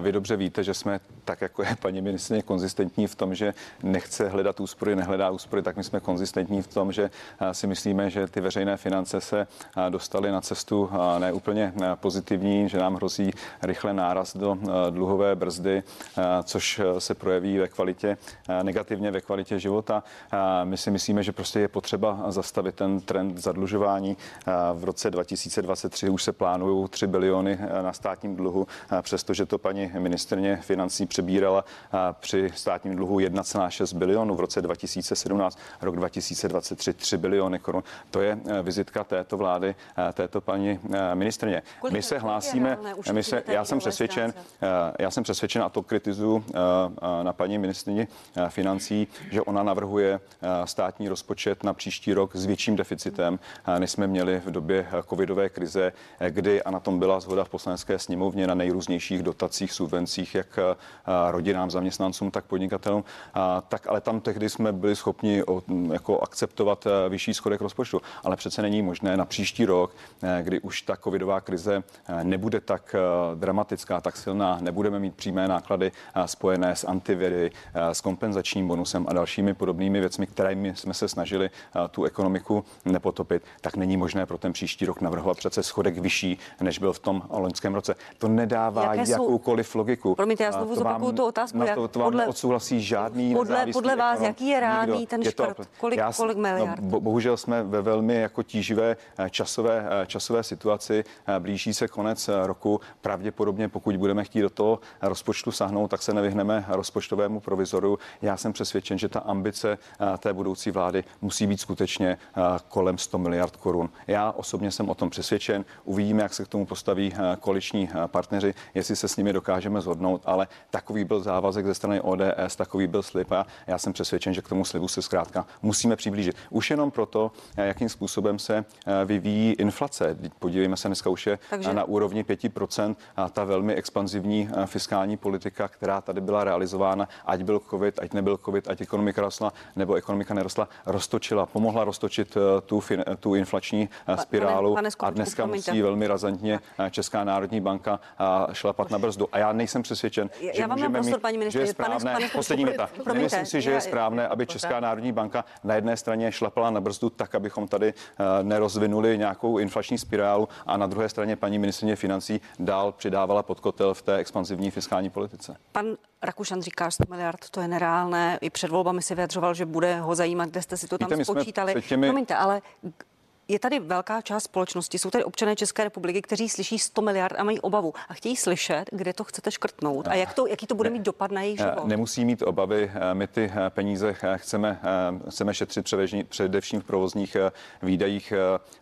Vy dobře víte, že jsme tak jako je paní ministrině konzistentní v tom, že nechce hledat úspory, nehledá úspory, tak my jsme konzistentní v tom, že si myslíme, že ty veřejné finance se dostaly na cestu neúplně pozitivní, že nám hrozí rychle náraz do dluhové brzdy, což se projeví ve kvalitě, negativně ve kvalitě života. My si myslíme, že prostě je potřeba zastavit ten trend zadlužování. V roce 2023 už se plánují 3 biliony na státním dluhu, přestože to paní ministrně financí přebírala při státním dluhu 1,6 bilionu v roce 2017, rok 2023 3 biliony korun. To je vizitka této vlády, této paní ministrně. My se hlásíme, my se, já jsem přesvědčen, já jsem přesvědčen a to kritizuju na paní ministrně financí, že ona navrhuje státní rozpočet na příští rok s větším deficitem, než jsme měli v době covidové krize, kdy, a na tom byla zhoda v poslanecké sněmovně, na nejrůznějších dotacích, subvencích, jak rodinám, zaměstnancům, tak podnikatelům, tak ale tam tehdy jsme byli schopni jako akceptovat vyšší schodek rozpočtu. Ale přece není možné na příští rok, kdy už ta covidová krize nebude tak dramatická, tak silná, nebudeme mít přímé náklady spojené s antiviry, s kompenzačním bonusem a dalšími podobnými věcmi, kterými jsme se snažili tu ekonomiku nepotopit, tak není možné pro ten příští rok navrhovat přece schodek vyšší, než byl v tom loňském roce. To nedává Jaké jakoukoliv jsou... logiku.
Promiňte, já znovu zopakuju tu otázku.
Jak to, to vám podle, odsouhlasí žádný
podle, podle vás, ekonom, jaký je reálný ten škrt? Kolik, já, kolik miliard?
No, bohužel jsme ve velmi jako tíživé eh, časové, eh, časové situaci. Eh, blíží se konec roku. Pravděpodobně, pokud budeme chtít do toho rozpočtu sahnout, tak se nevyhneme rozpočtovému provizoru. Já jsem přesvědčen, že ta ambice té budoucí vlády musí být skutečně kolem 100 miliard korun. Já osobně jsem o tom přesvědčen. Uvidíme, jak se k tomu postaví koaliční partneři, jestli se s nimi dokážeme zhodnout, ale takový byl závazek ze strany ODS, takový byl slib a já jsem přesvědčen, že k tomu slibu se zkrátka musíme přiblížit. Už jenom proto, jakým způsobem se vyvíjí inflace. Podívejme se, dneska už je Takže... na úrovni 5% a ta velmi expanzivní fiskální politika, která tady byla realizována, ať byl COVID, ať nebyl COVID, ať ekonomika rostla nebo ekonomika nerostla, roztočila, pomohla roztočit eh, tu, tu inflační eh, spirálu pane, pane a dneska promiňte. musí velmi razantně eh, Česká národní banka šlapat na brzdu. A já nejsem přesvědčen, já že
vám můžeme prostor, paní
že je správné, pane, poslední věta, nemyslím si, že je správné, aby Česká národní banka na jedné straně šlapala na brzdu tak, abychom tady nerozvinuli nějakou inflační spirálu a na druhé straně paní ministrině financí dál přidávala pod kotel v té expanzivní fiskální politice.
Pan Rakušan říká 100 miliard, to je nereálné. I před volbami si vyjadřoval, že bude ho zajímat, kde jste si to tam Víte, spočítali. Těmi... Promiňte, ale je tady velká část společnosti, jsou tady občané České republiky, kteří slyší 100 miliard a mají obavu a chtějí slyšet, kde to chcete škrtnout a jak to, jaký to bude mít dopad na jejich život.
Nemusí mít obavy, my ty peníze chceme, chceme šetřit především v provozních výdajích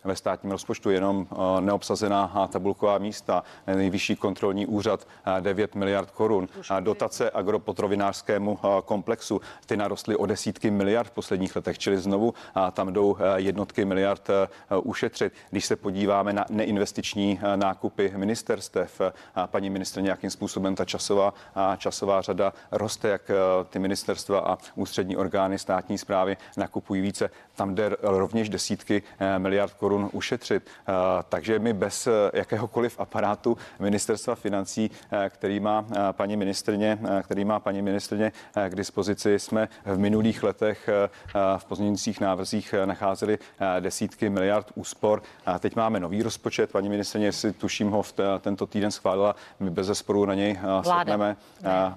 ve státním rozpočtu, jenom neobsazená tabulková místa, nejvyšší kontrolní úřad 9 miliard korun, dotace agropotrovinářskému komplexu, ty narostly o desítky miliard v posledních letech, čili znovu tam jdou jednotky miliard Eh, ušetřit. Když se podíváme na neinvestiční eh, nákupy ministerstev, eh, paní ministr nějakým způsobem ta časová, časová řada roste, jak ty ministerstva a ústřední orgány státní zprávy nakupují více. Tam jde rovněž desítky miliard korun ušetřit. Takže my bez jakéhokoliv aparátu ministerstva financí, který má paní ministrně, který má paní ministrně k dispozici, jsme v minulých letech v pozměňujících návrzích nacházeli desítky miliard úspor. A teď máme nový rozpočet. Paní ministrině, jestli tuším ho v t- tento týden schválila, my bez zesporu na něj shodneme.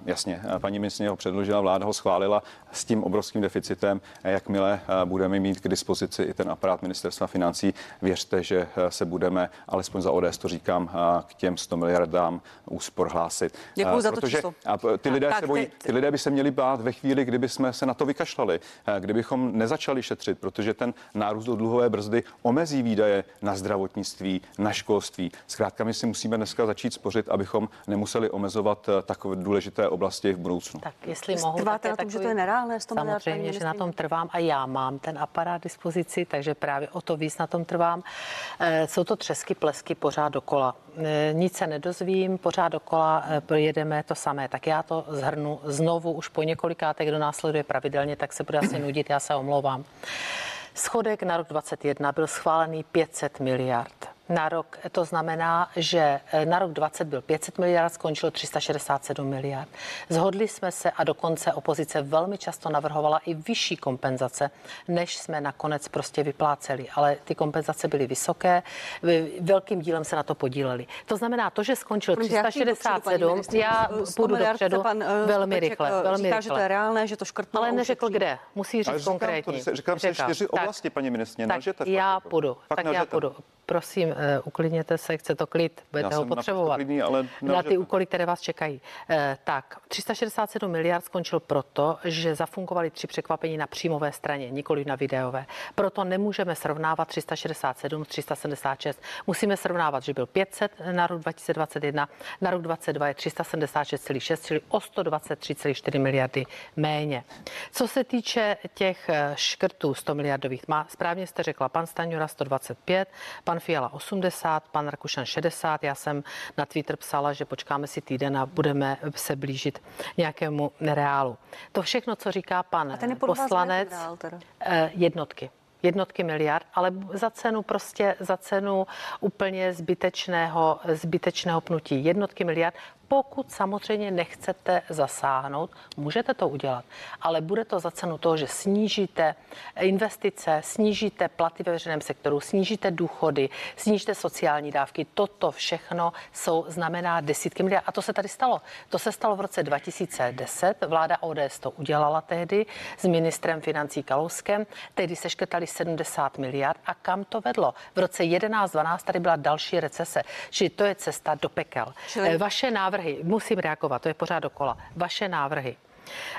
Jasně, paní ministrině ho předložila, vláda ho schválila s tím obrovským deficitem. Jakmile budeme mít k dispozici i ten aparát ministerstva financí, věřte, že se budeme, alespoň za ODS to říkám, k těm 100 miliardám úspor hlásit.
Děkuji za to číslo.
ty lidé, tak, se bojí, ty lidé by se měli bát ve chvíli, kdyby jsme se na to vykašlali, kdybychom nezačali šetřit, protože ten nárůst do dluhové brzdy omezí výdaje na zdravotnictví, na školství. Zkrátka, my si musíme dneska začít spořit, abychom nemuseli omezovat eh, takové důležité oblasti v budoucnu.
Tak jestli mohu,
Trváte na tom, že to je nereálné 100
Samozřejmě, že na tom trvám a já mám ten aparát dispozici, takže právě o to víc na tom trvám. Eh, jsou to třesky, plesky pořád dokola. Eh, nic se nedozvím, pořád dokola jedeme to samé. Tak já to zhrnu znovu už po několikátek, kdo následuje pravidelně, tak se bude asi nudit, já se omlouvám. Schodek na rok 2021 byl schválený 500 miliard. Na rok. To znamená, že eh, na rok 20 byl 500 miliard, skončilo 367 miliard. Zhodli jsme se a dokonce opozice velmi často navrhovala i vyšší kompenzace, než jsme nakonec prostě vypláceli. Ale ty kompenzace byly vysoké, velkým dílem se na to podíleli. To znamená, to, že skončil 367, já půjdu dopředu pan, uh, velmi rychle. Velmi
říká,
rychle.
že to je reálné, že to škrtlo.
Ale neřekl kde, musí říct konkrétně.
Říkám, říkám se čtyři oblasti, paní ministrně.
Tak já půjdu, tak já půjdu prosím, uh, uklidněte se, chce to klid, budete ho potřebovat klidný, ale na ty úkoly, které vás čekají. Uh, tak, 367 miliard skončil proto, že zafungovaly tři překvapení na příjmové straně, nikoli na videové. Proto nemůžeme srovnávat 367 376. Musíme srovnávat, že byl 500 na rok 2021, na rok 2022 je 376,6, čili o 123,4 miliardy méně. Co se týče těch eh, škrtů 100 miliardových, má, správně jste řekla, pan Staňura 125, pan pan Fiala 80, pan Rakušan 60. Já jsem na Twitter psala, že počkáme si týden a budeme se blížit nějakému reálu. To všechno, co říká pan poslanec, eh, jednotky jednotky miliard, ale za cenu prostě, za cenu úplně zbytečného, zbytečného pnutí. Jednotky miliard, pokud samozřejmě nechcete zasáhnout, můžete to udělat, ale bude to za cenu toho, že snížíte investice, snížíte platy ve veřejném sektoru, snížíte důchody, snížíte sociální dávky. Toto všechno jsou, znamená desítky miliard. A to se tady stalo. To se stalo v roce 2010. Vláda ODS to udělala tehdy s ministrem financí Kalouskem. Tehdy se škrtali 70 miliard. A kam to vedlo? V roce 11-12 tady byla další recese. Čili to je cesta do pekel. Čili... Vaše návrhy návrhy, musím reagovat, to je pořád dokola. Vaše návrhy.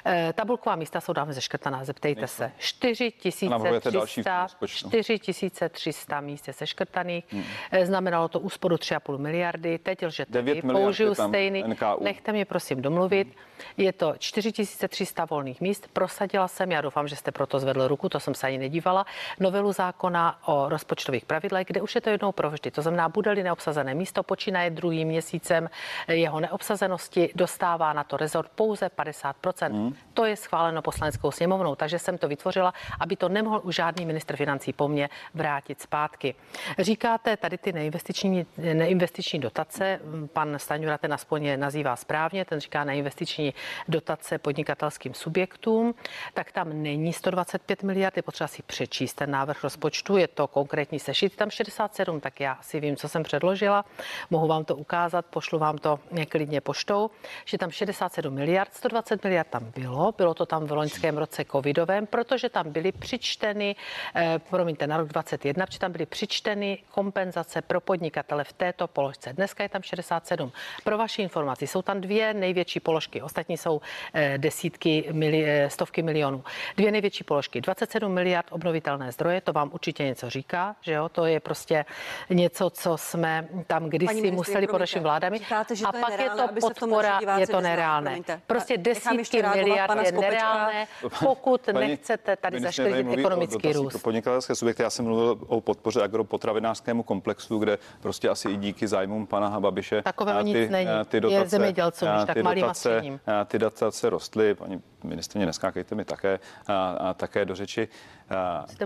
E, tabulková místa jsou dávno zeškrtaná, zeptejte Nejsou. se. 4300, 4300 míst je seškrtaných. Hmm. E, znamenalo to úsporu 3,5 miliardy. Teď lžete. Použiju stejný. NKU. Nechte mě prosím domluvit. Hmm. Je to 4300 volných míst. Prosadila jsem, já doufám, že jste proto zvedl ruku, to jsem se ani nedívala, novelu zákona o rozpočtových pravidlech, kde už je to jednou provždy. To znamená, bude-li neobsazené místo, počínaje druhým měsícem jeho neobsazenosti, dostává na to rezort pouze 50 Hmm. To je schváleno poslaneckou sněmovnou, takže jsem to vytvořila, aby to nemohl už žádný ministr financí po mně vrátit zpátky. Říkáte tady ty neinvestiční, neinvestiční dotace, pan Staňura ten aspoň je nazývá správně, ten říká neinvestiční dotace podnikatelským subjektům, tak tam není 125 miliard, je potřeba si přečíst ten návrh rozpočtu, je to konkrétní sešit, tam 67, tak já si vím, co jsem předložila, mohu vám to ukázat, pošlu vám to klidně poštou, že tam 67 miliard, 120 miliard tam bylo, bylo to tam v loňském roce covidovém, protože tam byly přičteny, eh, promiňte, na rok 21, protože tam byly přičteny kompenzace pro podnikatele v této položce. Dneska je tam 67. Pro vaši informaci, jsou tam dvě největší položky, ostatní jsou eh, desítky, mili, eh, stovky milionů. Dvě největší položky, 27 miliard obnovitelné zdroje, to vám určitě něco říká, že jo, to je prostě něco, co jsme tam kdysi museli pod našimi vládami.
Říkáte,
a pak
je, nereálné,
je to podpora, je to nereálné. Prostě desítky miliard je nereálné, pokud paní, nechcete tady zaškodit ekonomický růst.
Podnikatelské subjekty, já jsem mluvil o podpoře agropotravinářskému komplexu, kde prostě asi i díky zájmům pana Babiše
Takové nic není. Ty dotace, je zemědělcům, tak malým dotace,
a Ty dotace rostly, paní ministrně, neskákejte mi také, a, a také do řeči.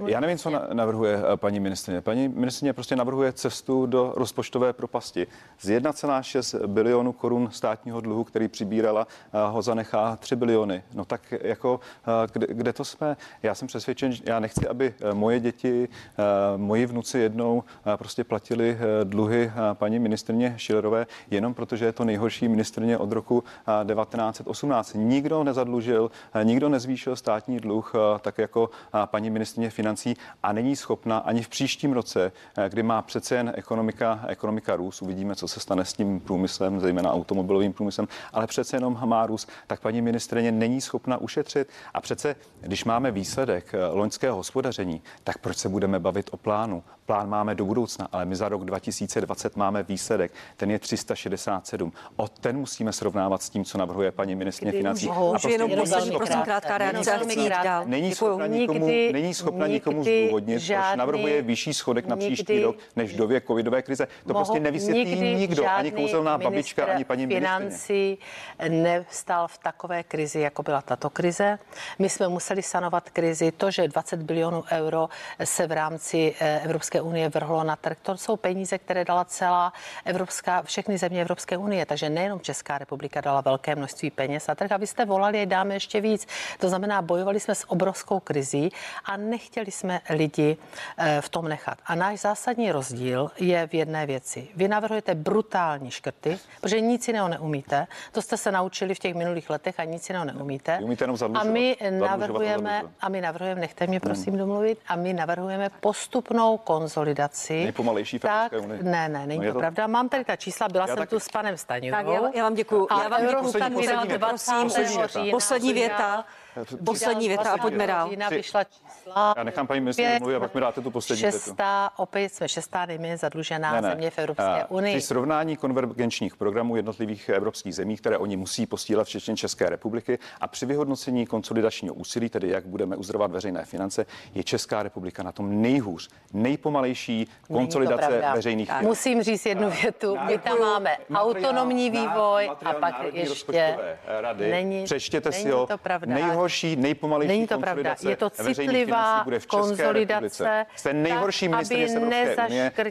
Já nevím, co navrhuje paní ministrině. Paní ministrině prostě navrhuje cestu do rozpočtové propasti. Z 1,6 bilionu korun státního dluhu, který přibírala, ho zanechá 3 biliony. No tak jako, kde, kde to jsme? Já jsem přesvědčen, já nechci, aby moje děti, moji vnuci jednou prostě platili dluhy paní ministrně Šilerové, jenom protože je to nejhorší ministrně od roku 1918. Nikdo nezadlužil, nikdo nezvýšil státní dluh tak jako paní ministrině financí a není schopna ani v příštím roce, eh, kdy má přece jen ekonomika, ekonomika růst, uvidíme, co se stane s tím průmyslem, zejména automobilovým průmyslem, ale přece jenom má růst, tak paní ministrině není schopna ušetřit. A přece, když máme výsledek eh, loňského hospodaření, tak proč se budeme bavit o plánu? Plán máme do budoucna, ale my za rok 2020 máme výsledek. Ten je 367. O ten musíme srovnávat s tím, co navrhuje paní ministrině financí.
Můžu, a prostě jenom poslední, prosím, krátká reakce.
Není schopna nikomu, není schopna nikomu zdůvodnit, proč navrhuje vyšší schodek na příští rok než v době covidové krize. To
Mohu-
prostě nevysvětlí nikdo, ani kouzelná babička, ani paní ministrině.
financí nevstal v takové krizi, jako byla tato krize. My jsme museli sanovat krizi. To, že 20 bilionů euro se v rámci eh, Evropské unie vrhlo na trh, to jsou peníze, které dala celá Evropská, všechny země Evropské unie. Takže nejenom Česká republika dala velké množství peněz na trh. A vy jste volali, dáme ještě víc. To znamená, bojovali jsme s obrovskou krizí a nechtěli jsme lidi eh, v tom nechat. A náš zásadní rozdíl je v jedné věci. Vy navrhujete brutální škrty, protože nic jiného neumíte. To jste se naučili v těch minulých letech a nic jiného neumíte.
Vy umíte jenom
a
zadlužovat.
my
a
navrhujeme,
zadlužovat.
a my navrhujeme, nechte mě prosím domluvit, a my navrhujeme postupnou konzolidaci.
Nejpomalejší v
tak,
unii.
Ne, ne, není
No je
to
to-
pravda. Mám tady ta čísla, byla
Já
jsem
taky.
tu s panem Staňurou.
Tak já, já vám děkuju.
A
Já vám
vydal
poslední věta.
20.
Poslední věta.
Poslední věta. Poslední věta a pojďme dál.
Října vyšla čísla.
Já nechám paní ministryni mluvit a pak mi dáte tu poslední větu.
Šestá, opět jsme šestá nejméně zadlužená země v Evropské
A
unii.
Při srovnání konvergenčních programů jednotlivých evropských zemí, které oni musí postílat včetně České republiky a při vyhodnocení konsolidačního úsilí, tedy jak budeme uzdrovat veřejné finance, je Česká republika na tom nejhůř, nejpomalejší konsolidace veřejných
Tak.
financí.
Musím říct jednu větu. My tam máme
materiál-
autonomní vývoj a
materiál
pak ještě...
Rady.
Není,
Přečtěte si ho.
to pravda.
Nejhorší, nejpomalejší
Není to pravda. Je to citlivá
bude v České
konsolidace,
republice. Jste nejhorší ministrině Evropské unie.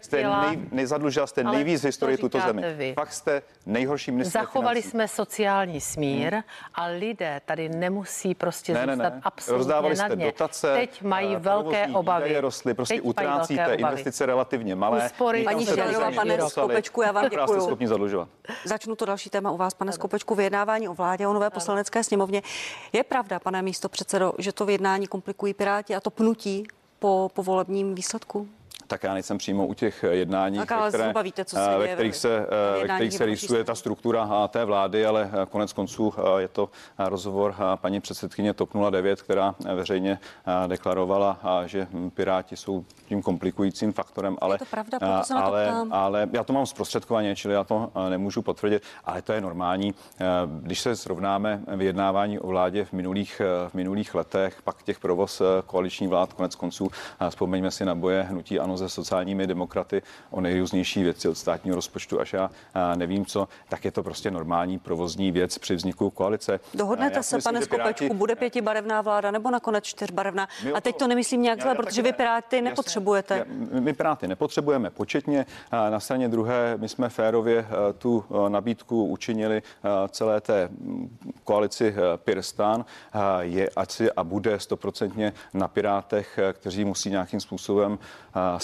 Jste
nezaškrtila-
nej, nejzadlužila jste nejvíc v
to
historii tuto zemi.
vy.
Fakt jste nejhorší ministrině
Zachovali
financí.
jsme sociální smír a lidé tady nemusí prostě
Ne, ne,
zůstat
ne.
absolutně
Rozdávali
na
jste dotace,
Teď mají
eh,
velké obavy.
rostly, prostě
Teď
utrácíte investice relativně malé.
Úspory
Paní
dostatečně
pane. Skopečku, já vám děkuju. Začnu to další téma u vás, pane Skopečku, vyjednávání o vládě, o nové poslanecké sněmovně. Je pravda, pane místo předsedo, že to vyjednání komplikují Piráti a to pnutí po, po volebním výsledku?
Tak já nejsem přímo u těch jednání,
Tak ale zhruba víte, co se
ve
děje
kterých
ve-
se,
ve
eh, ve kterých se rýsuje ta struktura té vlády, ale eh, konec konců eh, je to eh, rozhovor eh, paní předsedkyně TOP 09, která eh, veřejně eh, deklarovala, že Piráti jsou tím komplikujícím faktorem, ale,
to pravda, proto se na to
ale,
ptám.
ale já to mám zprostředkovaně, čili já to eh, nemůžu potvrdit, ale to je normální. Eh, Když se srovnáme vyjednávání o vládě v minulých, eh, v minulých letech, pak těch provoz eh, koaliční vlád, konec konců, eh, vzpomeňme si na boje hnutí ANO se sociálními demokraty o nejrůznější věci od státního rozpočtu až já nevím co, tak je to prostě normální provozní věc při vzniku koalice.
Dohodnete
Já
se,
myslím,
pane
že Piráti-
Skopečku, bude pětibarevná vláda nebo nakonec čtyřbarevná?
My
A teď
to-
nemyslím nějak zle, protože vy. Piráty
Jasně.
nepotřebujete.
Já- My Piráty nepotřebujeme početně. Na straně druhé my jsme férově eh, tu eh, nabídku učinili eh, celé té koalici Pirstan. Je ať si a bude stoprocentně na Pirátech, kteří musí nějakým způsobem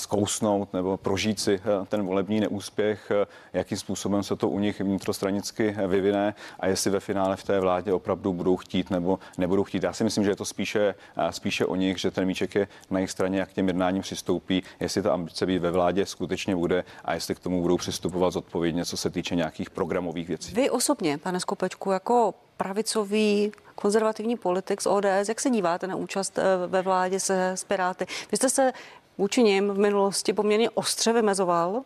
zkousnout nebo prožít si eh, ten volební neúspěch, eh, jakým způsobem se to u nich vnitrostranicky eh, vyvine a jestli ve finále v té vládě opravdu budou chtít nebo nebudou chtít. Já si myslím, že je to spíše, spíše o nich, že ten míček je na jejich straně, jak k těm jednáním přistoupí, jestli ta ambice být ve vládě skutečně bude a jestli k tomu budou přistupovat zodpovědně, co se týče nějakých programových věcí.
Vy osobně, pane Skopečku, jako pravicový konzervativní politik z ODS, jak se díváte na účast ve vládě se s Piráty? Vy jste se vůči nim v minulosti poměrně ostře vymezoval.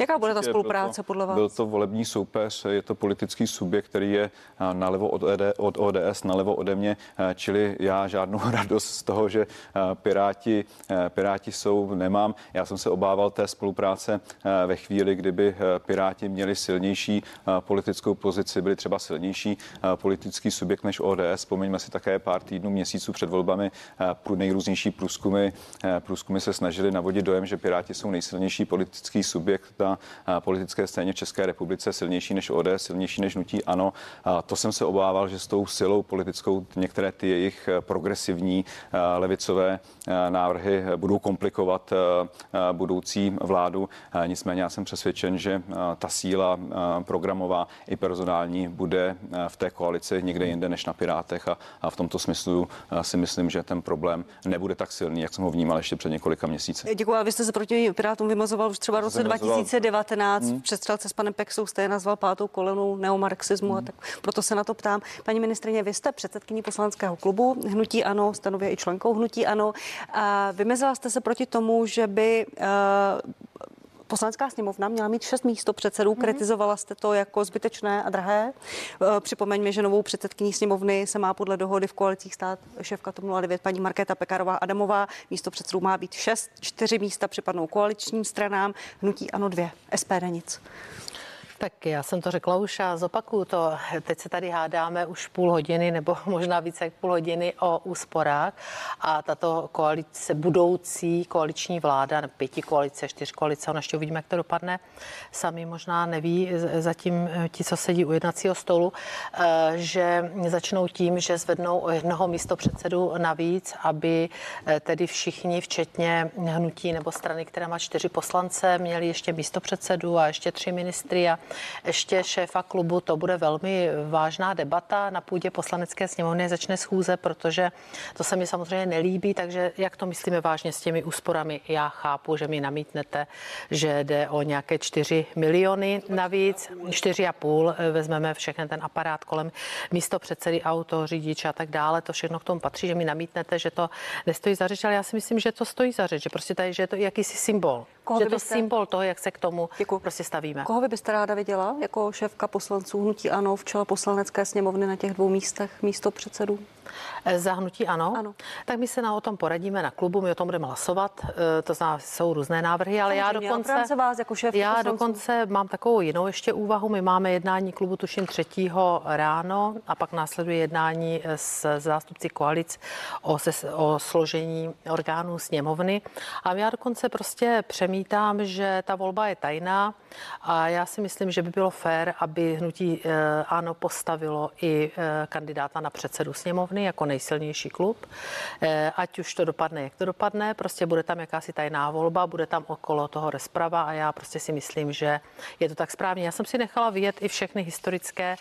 Jaká bude ta spolupráce
to,
podle vás?
Byl to volební soupeř, je to politický subjekt, který je a, nalevo od, ED, od ODS, nalevo ode mě, a, čili já žádnou [laughs] radost z toho, že a, Piráti, Piráti jsou, nemám. Já jsem se obával té spolupráce ve chvíli, kdyby Piráti měli silnější politickou pozici, byli třeba silnější politický subjekt než ODS. Vzpomeňme si také pár týdnů, měsíců před volbami nejrůznější průzkumy, průzkumy se snažili navodit dojem, že Piráti jsou nejsilnější politický subjekt na a, politické scéně v České republice, silnější než ODS, silnější než nutí ANO. A to jsem se obával, že s tou silou politickou některé ty jejich eh, progresivní eh, levicové eh, návrhy budou komplikovat budoucí vládu. Nicméně já jsem přesvědčen, že ta síla programová i personální bude v té koalici někde jinde než na Pirátech a, a v tomto smyslu si myslím, že ten problém nebude tak silný, jak jsem ho vnímal ještě před několika měsíci.
Děkuji, ale vy jste se proti Pirátům vymazoval už třeba v roce
Vymazoval.
2019. Hmm. Přestřelce s panem Pexou jste je nazval pátou kolonou neomarxismu hmm. a tak proto se na to ptám. Paní ministrině, vy jste předsedkyní poslanského klubu Hnutí Ano, stanově i členkou Hnutí Ano. A vymezila jste se proti tomu, že by uh, Poslanecká sněmovna měla mít šest místo předsedů. Mm-hmm. Kritizovala jste to jako zbytečné a drahé. Eh, připomeňme, že novou předsedkyní sněmovny se má podle dohody v koalicích stát šéfka TOP 09 paní Markéta Pekarová Adamová. Místo předsedů má být šest, čtyři místa připadnou koaličním stranám, hnutí ano dvě, SPD nic.
Tak já jsem to řekla už a zopakuju to. Teď se tady hádáme už půl hodiny nebo [laughs] možná více jak půl hodiny o úsporách a tato koalice, budoucí koaliční vláda, pěti koalice, čtyř koalice, ono ještě uvidíme, jak to dopadne, sami možná neví zatím ti, co sedí u jednacího stolu, eh, že začnou tím, že zvednou o jednoho místo předsedu navíc, aby eh, tedy všichni, včetně hnutí nebo strany, která má čtyři poslance, měli ještě místo předsedu a ještě tři ministry a ještě šéfa klubu. To bude velmi vážná debata na půdě poslanecké sněmovny. Začne schůze, protože to se mi samozřejmě nelíbí, takže jak to myslíme vážně s těmi úsporami? Já chápu, že mi namítnete, že jde o nějaké 4 miliony navíc, 4,5 vezmeme všechny ten aparát kolem místo předsedy auto, řidič a tak dále. To všechno k tomu patří, že mi namítnete, že to nestojí za řeč, ale já si myslím, že to stojí za řeč, že prostě tady, že je to jakýsi symbol. Koho že to byste... symbol toho, jak se k tomu Děkuji. prostě stavíme.
Koho vy byste ráda viděla jako šéfka poslanců Hnutí Ano v čele poslanecké sněmovny na těch dvou místech místo předsedů?
Eh, zahnutí ano. ano. Tak my se na o tom poradíme na klubu, my o tom budeme hlasovat. Eh, to znamená, jsou různé návrhy, ale já dokonce,
já vás jako šéf
já poslanců. dokonce mám takovou jinou ještě úvahu. My máme jednání klubu tuším 3. ráno a pak následuje jednání s zástupci koalic o, se, o složení orgánů sněmovny. A já dokonce prostě přemítám, že ta volba je tajná a já si myslím, že by bylo fér, aby hnutí eh, ano postavilo i kandidáta na předsedu sněmovny jako nejsilnější klub. Eh, ať už to dopadne, jak to dopadne, prostě bude tam jakási tajná volba, bude tam okolo toho rozprava a já prostě si myslím, že je to tak správně. Já jsem si nechala vyjet i všechny historické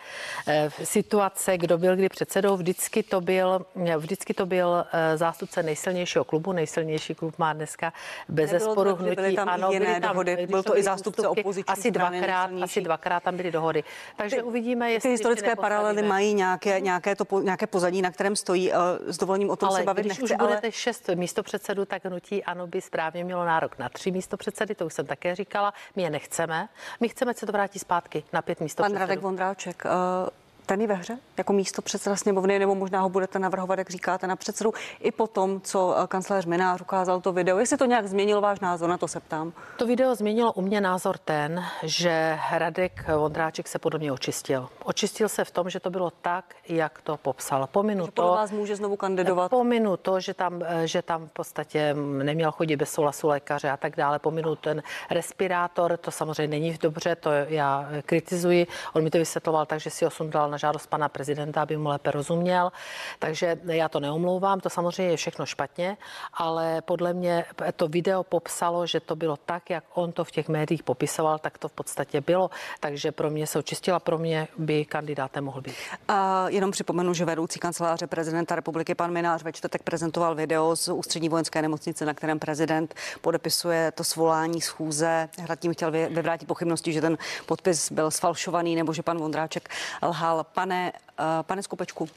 eh, situace, kdo byl kdy předsedou. Vždycky to byl, vždycky to byl eh, zástupce nejsilnějšího klubu. Nejsilnější klub má dneska bez zesporu hnutí.
Byly tam ano, byly tam, dohody. Byl to i zástupce opoziční
asi dvakrát, asi dvakrát tam byly dohody. Takže ty, uvidíme, jestli
ty historické paralely mají nějaké, nějaké, to, nějaké pozadí, na kterém stojí. Eh, s dovolením o tom
ale
se bavit
když
nechci,
už ale... budete šest místopředsedů, tak hnutí ano by správně mělo nárok na tři místopředsedy, to už jsem také říkala. My je nechceme. My chceme, se to vrátit zpátky na pět místopředsedů.
Pan Radek Vondráček, uh ten je ve hře jako místo předseda sněmovny, nebo možná ho budete navrhovat, jak říkáte, na předsedu, i po tom, co eh, kancelář Minář ukázal to video. Jestli to nějak změnilo váš názor, na to se ptám.
To video změnilo u mě názor ten, že Radek Vondráček se podobně očistil. Očistil se v tom, že to bylo tak, jak to popsal. Pominu že to.
vás může znovu kandidovat.
Pominu to, že tam, eh, že tam v podstatě neměl chodit bez souhlasu lékaře a tak dále. Pominu ten respirátor, to samozřejmě není dobře, to já kritizuji. On mi to vysvětloval tak, že si ho sundal na žádost pana prezidenta, aby mu lépe rozuměl. Takže já to neomlouvám, to samozřejmě je všechno špatně, ale podle mě to video popsalo, že to bylo tak, jak on to v těch médiích popisoval, tak to v podstatě bylo. Takže pro mě se očistila, pro mě by kandidátem mohl být.
A jenom připomenu, že vedoucí kanceláře prezidenta republiky pan Minář ve čtvrtek prezentoval video z ústřední vojenské nemocnice, na kterém prezident podepisuje to svolání schůze. Hrad tím chtěl vyvrátit pochybnosti, že ten podpis byl sfalšovaný nebo že pan Vondráček lhal pane, eh, pane Skopečku,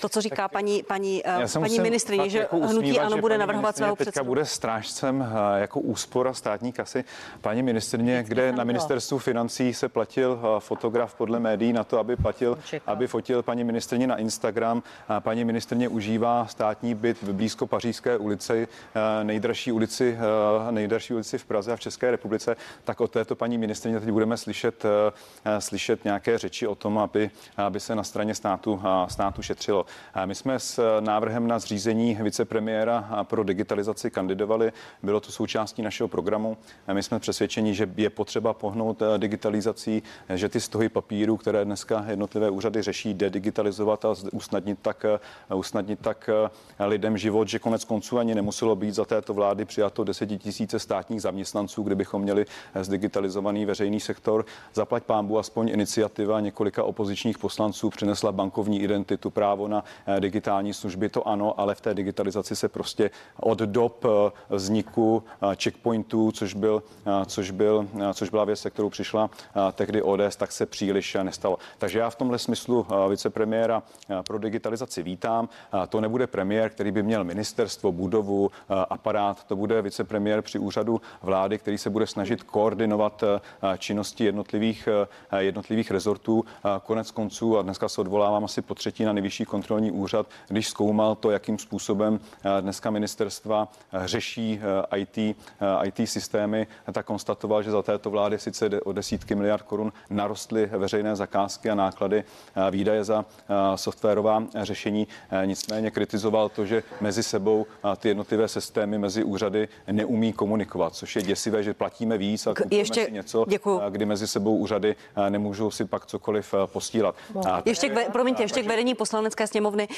to, co říká tak, paní, paní, eh, paní ministrině, že jako hnutí ano bude navrhovat svého
předsedu. bude strážcem eh, jako úspora státní kasy. Paní ministrině, kde na ministerstvu financí se platil fotograf podle médií na to, aby platil, aby fotil paní ministrině na Instagram. Paní ministrině užívá státní byt v blízko Pařížské ulici, nejdražší ulici, nejdražší ulici v Praze a v České republice. Tak od této paní ministrině teď budeme slyšet, slyšet nějaké řeči o tom, aby, aby se na straně státu, státu šetřilo. My jsme s návrhem na zřízení vicepremiéra pro digitalizaci kandidovali. Bylo to součástí našeho programu. My jsme přesvědčeni, že je potřeba pohnout eh, digitalizací, že ty stohy papíru, které dneska jednotlivé úřady řeší, dedigitalizovat a usnadnit tak, eh, usnadnit tak eh, lidem život, že konec konců ani nemuselo být za této vlády přijato desetitisíce státních zaměstnanců, kdybychom měli zdigitalizovaný veřejný sektor. Zaplať pámbu aspoň iniciativa několika opozičních poslanců přinesla bankovní identitu, právo na na digitální služby, to ano, ale v té digitalizaci se prostě od dob vzniku checkpointů, což, byl, což, byl, což byla věc, se kterou přišla tehdy ODS, tak se příliš nestalo. Takže já v tomhle smyslu vicepremiéra pro digitalizaci vítám. To nebude premiér, který by měl ministerstvo, budovu, aparát, to bude vicepremiér při úřadu vlády, který se bude snažit koordinovat činnosti jednotlivých, jednotlivých rezortů. Konec konců, a dneska se odvolávám asi po třetí na nejvyšší kontrolní úřad, když zkoumal to, jakým způsobem dneska ministerstva řeší IT, IT systémy, tak konstatoval, že za této vlády sice o desítky miliard korun narostly veřejné zakázky a náklady výdaje za softwarová řešení. Nicméně kritizoval to, že mezi sebou ty jednotlivé systémy mezi úřady neumí komunikovat, což je děsivé, že platíme víc a ještě si něco, děkuju. kdy mezi sebou úřady nemůžou si pak cokoliv postílat.
A ještě k, promiňte, ještě k vedení poslanecké sněmovny.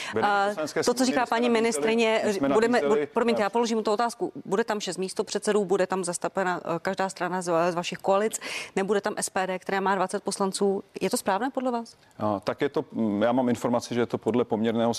To, co říká paní ministrině, budeme, promiňte, já položím tu otázku. Bude tam šest místo předsedů, bude tam zastupena každá strana z, z vašich koalic, nebude tam SPD, která má 20 poslanců. Je to správné podle vás?
A, tak je to, já mám informaci, že je to podle poměrného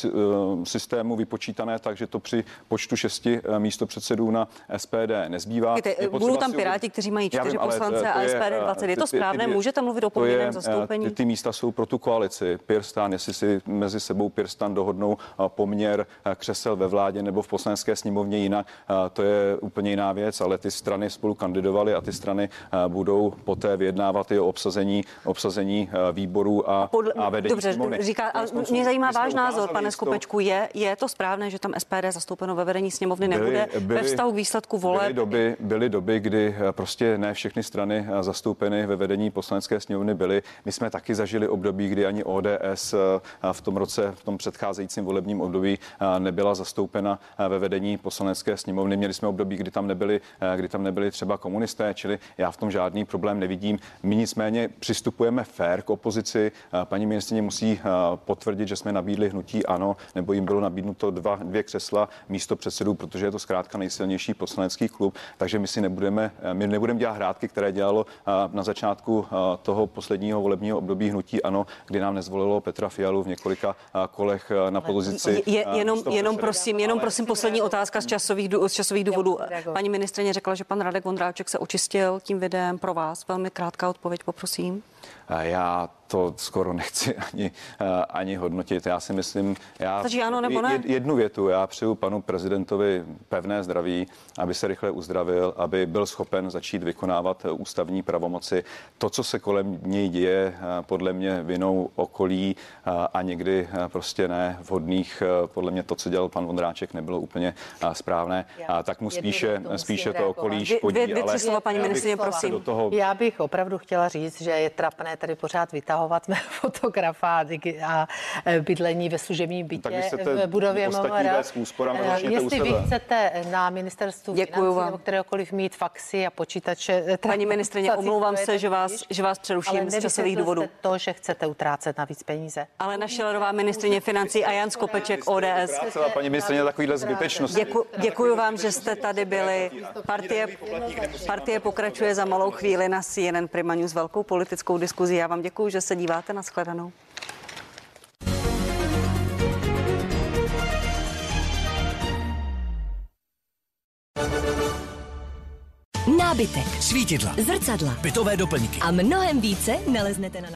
systému vypočítané, takže to při počtu šesti místo předsedů na SPD nezbývá.
budou tam Piráti, kteří mají čtyři vím, poslance a SPD 20. Je to správné? Můžete mluvit o poměrném zastoupení?
Ty, ty místa jsou pro tu koalici. Pirstan, jestli si mezi sebou Pirstan dohodnou poměr křesel ve vládě nebo v poslanecké sněmovně jinak, to je úplně jiná věc, ale ty strany spolu kandidovaly a ty strany budou poté vyjednávat i o obsazení, obsazení výborů a, Podle, a vedení
Dobře, sněmovny. říká, ale mě zajímá váš názor, pane Skopečku. Je, je to správné, že tam SPD zastoupeno ve vedení sněmovny nebude byly, byly, ve vztahu k výsledku voleb?
Byly doby, byly doby, kdy prostě ne všechny strany zastoupeny ve vedení poslanecké sněmovny byly. My jsme taky zažili období, kdy ani ODS v tom roce, v tom předcházejícím volebním období nebyla zastoupena ve vedení poslanecké sněmovny. Měli jsme období, kdy tam nebyli, kdy tam nebyli třeba komunisté, čili já v tom žádný problém nevidím. My nicméně přistupujeme fér k opozici. Paní ministrině musí potvrdit, že jsme nabídli hnutí ano, nebo jim bylo nabídnuto dva, dvě křesla místo předsedů, protože je to zkrátka nejsilnější poslanecký klub, takže my si nebudeme, my nebudeme dělat hrátky, které dělalo na začátku toho posledního volebního období hnutí ano, kdy nám nezvolilo Petra Fialu v několika kolech na pozici.
Je, jenom, jenom prosím, jenom prosím poslední otázka z časových, z časových důvodů. Paní ministrině řekla, že pan Radek Vondráček se očistil tím videem pro vás. Velmi krátká odpověď, poprosím.
Já to skoro nechci ani, eh, ani hodnotit. Já si myslím, já
Takže ano nebo ne?
jednu větu, já přeju panu prezidentovi pevné zdraví, aby se rychle uzdravil, aby byl schopen začít vykonávat ústavní pravomoci. To, co se kolem něj děje, eh, podle mě vinou okolí eh, a někdy prostě ne vhodných, podle mě to, co dělal pan Vondráček, nebylo úplně správné. A tak mu spíše, spíše to okolí škodí. Vy,
vy, vy ale slova, paní ministrině, prosím. Do
toho... Já bych opravdu chtěla říct, že je trapné tady pořád vytahovat [laughs] fotografa a e, bydlení ve služebním bytě v budově MMR. Jestli vy chcete na ministerstvu Děkuju financí vám. nebo kteréhokoliv mít faxy a počítače.
E, Paní ministrině, omlouvám se, že vás, že vás přeruším z časových důvodů.
to, že chcete utrácet navíc peníze.
Ale naše ledová ministrině financí a Jan Skopeček ODS.
Paní ministrině takovýhle zbytečnosti.
Děku, děkuji vám, že jste tady byli. Partie, partie pokračuje za malou chvíli na CNN Prima News velkou politickou diskuzi. Já vám děkuji, že se díváte na shledanou.
Nábytek, svítidla, zrcadla, bytové doplňky
a mnohem více naleznete na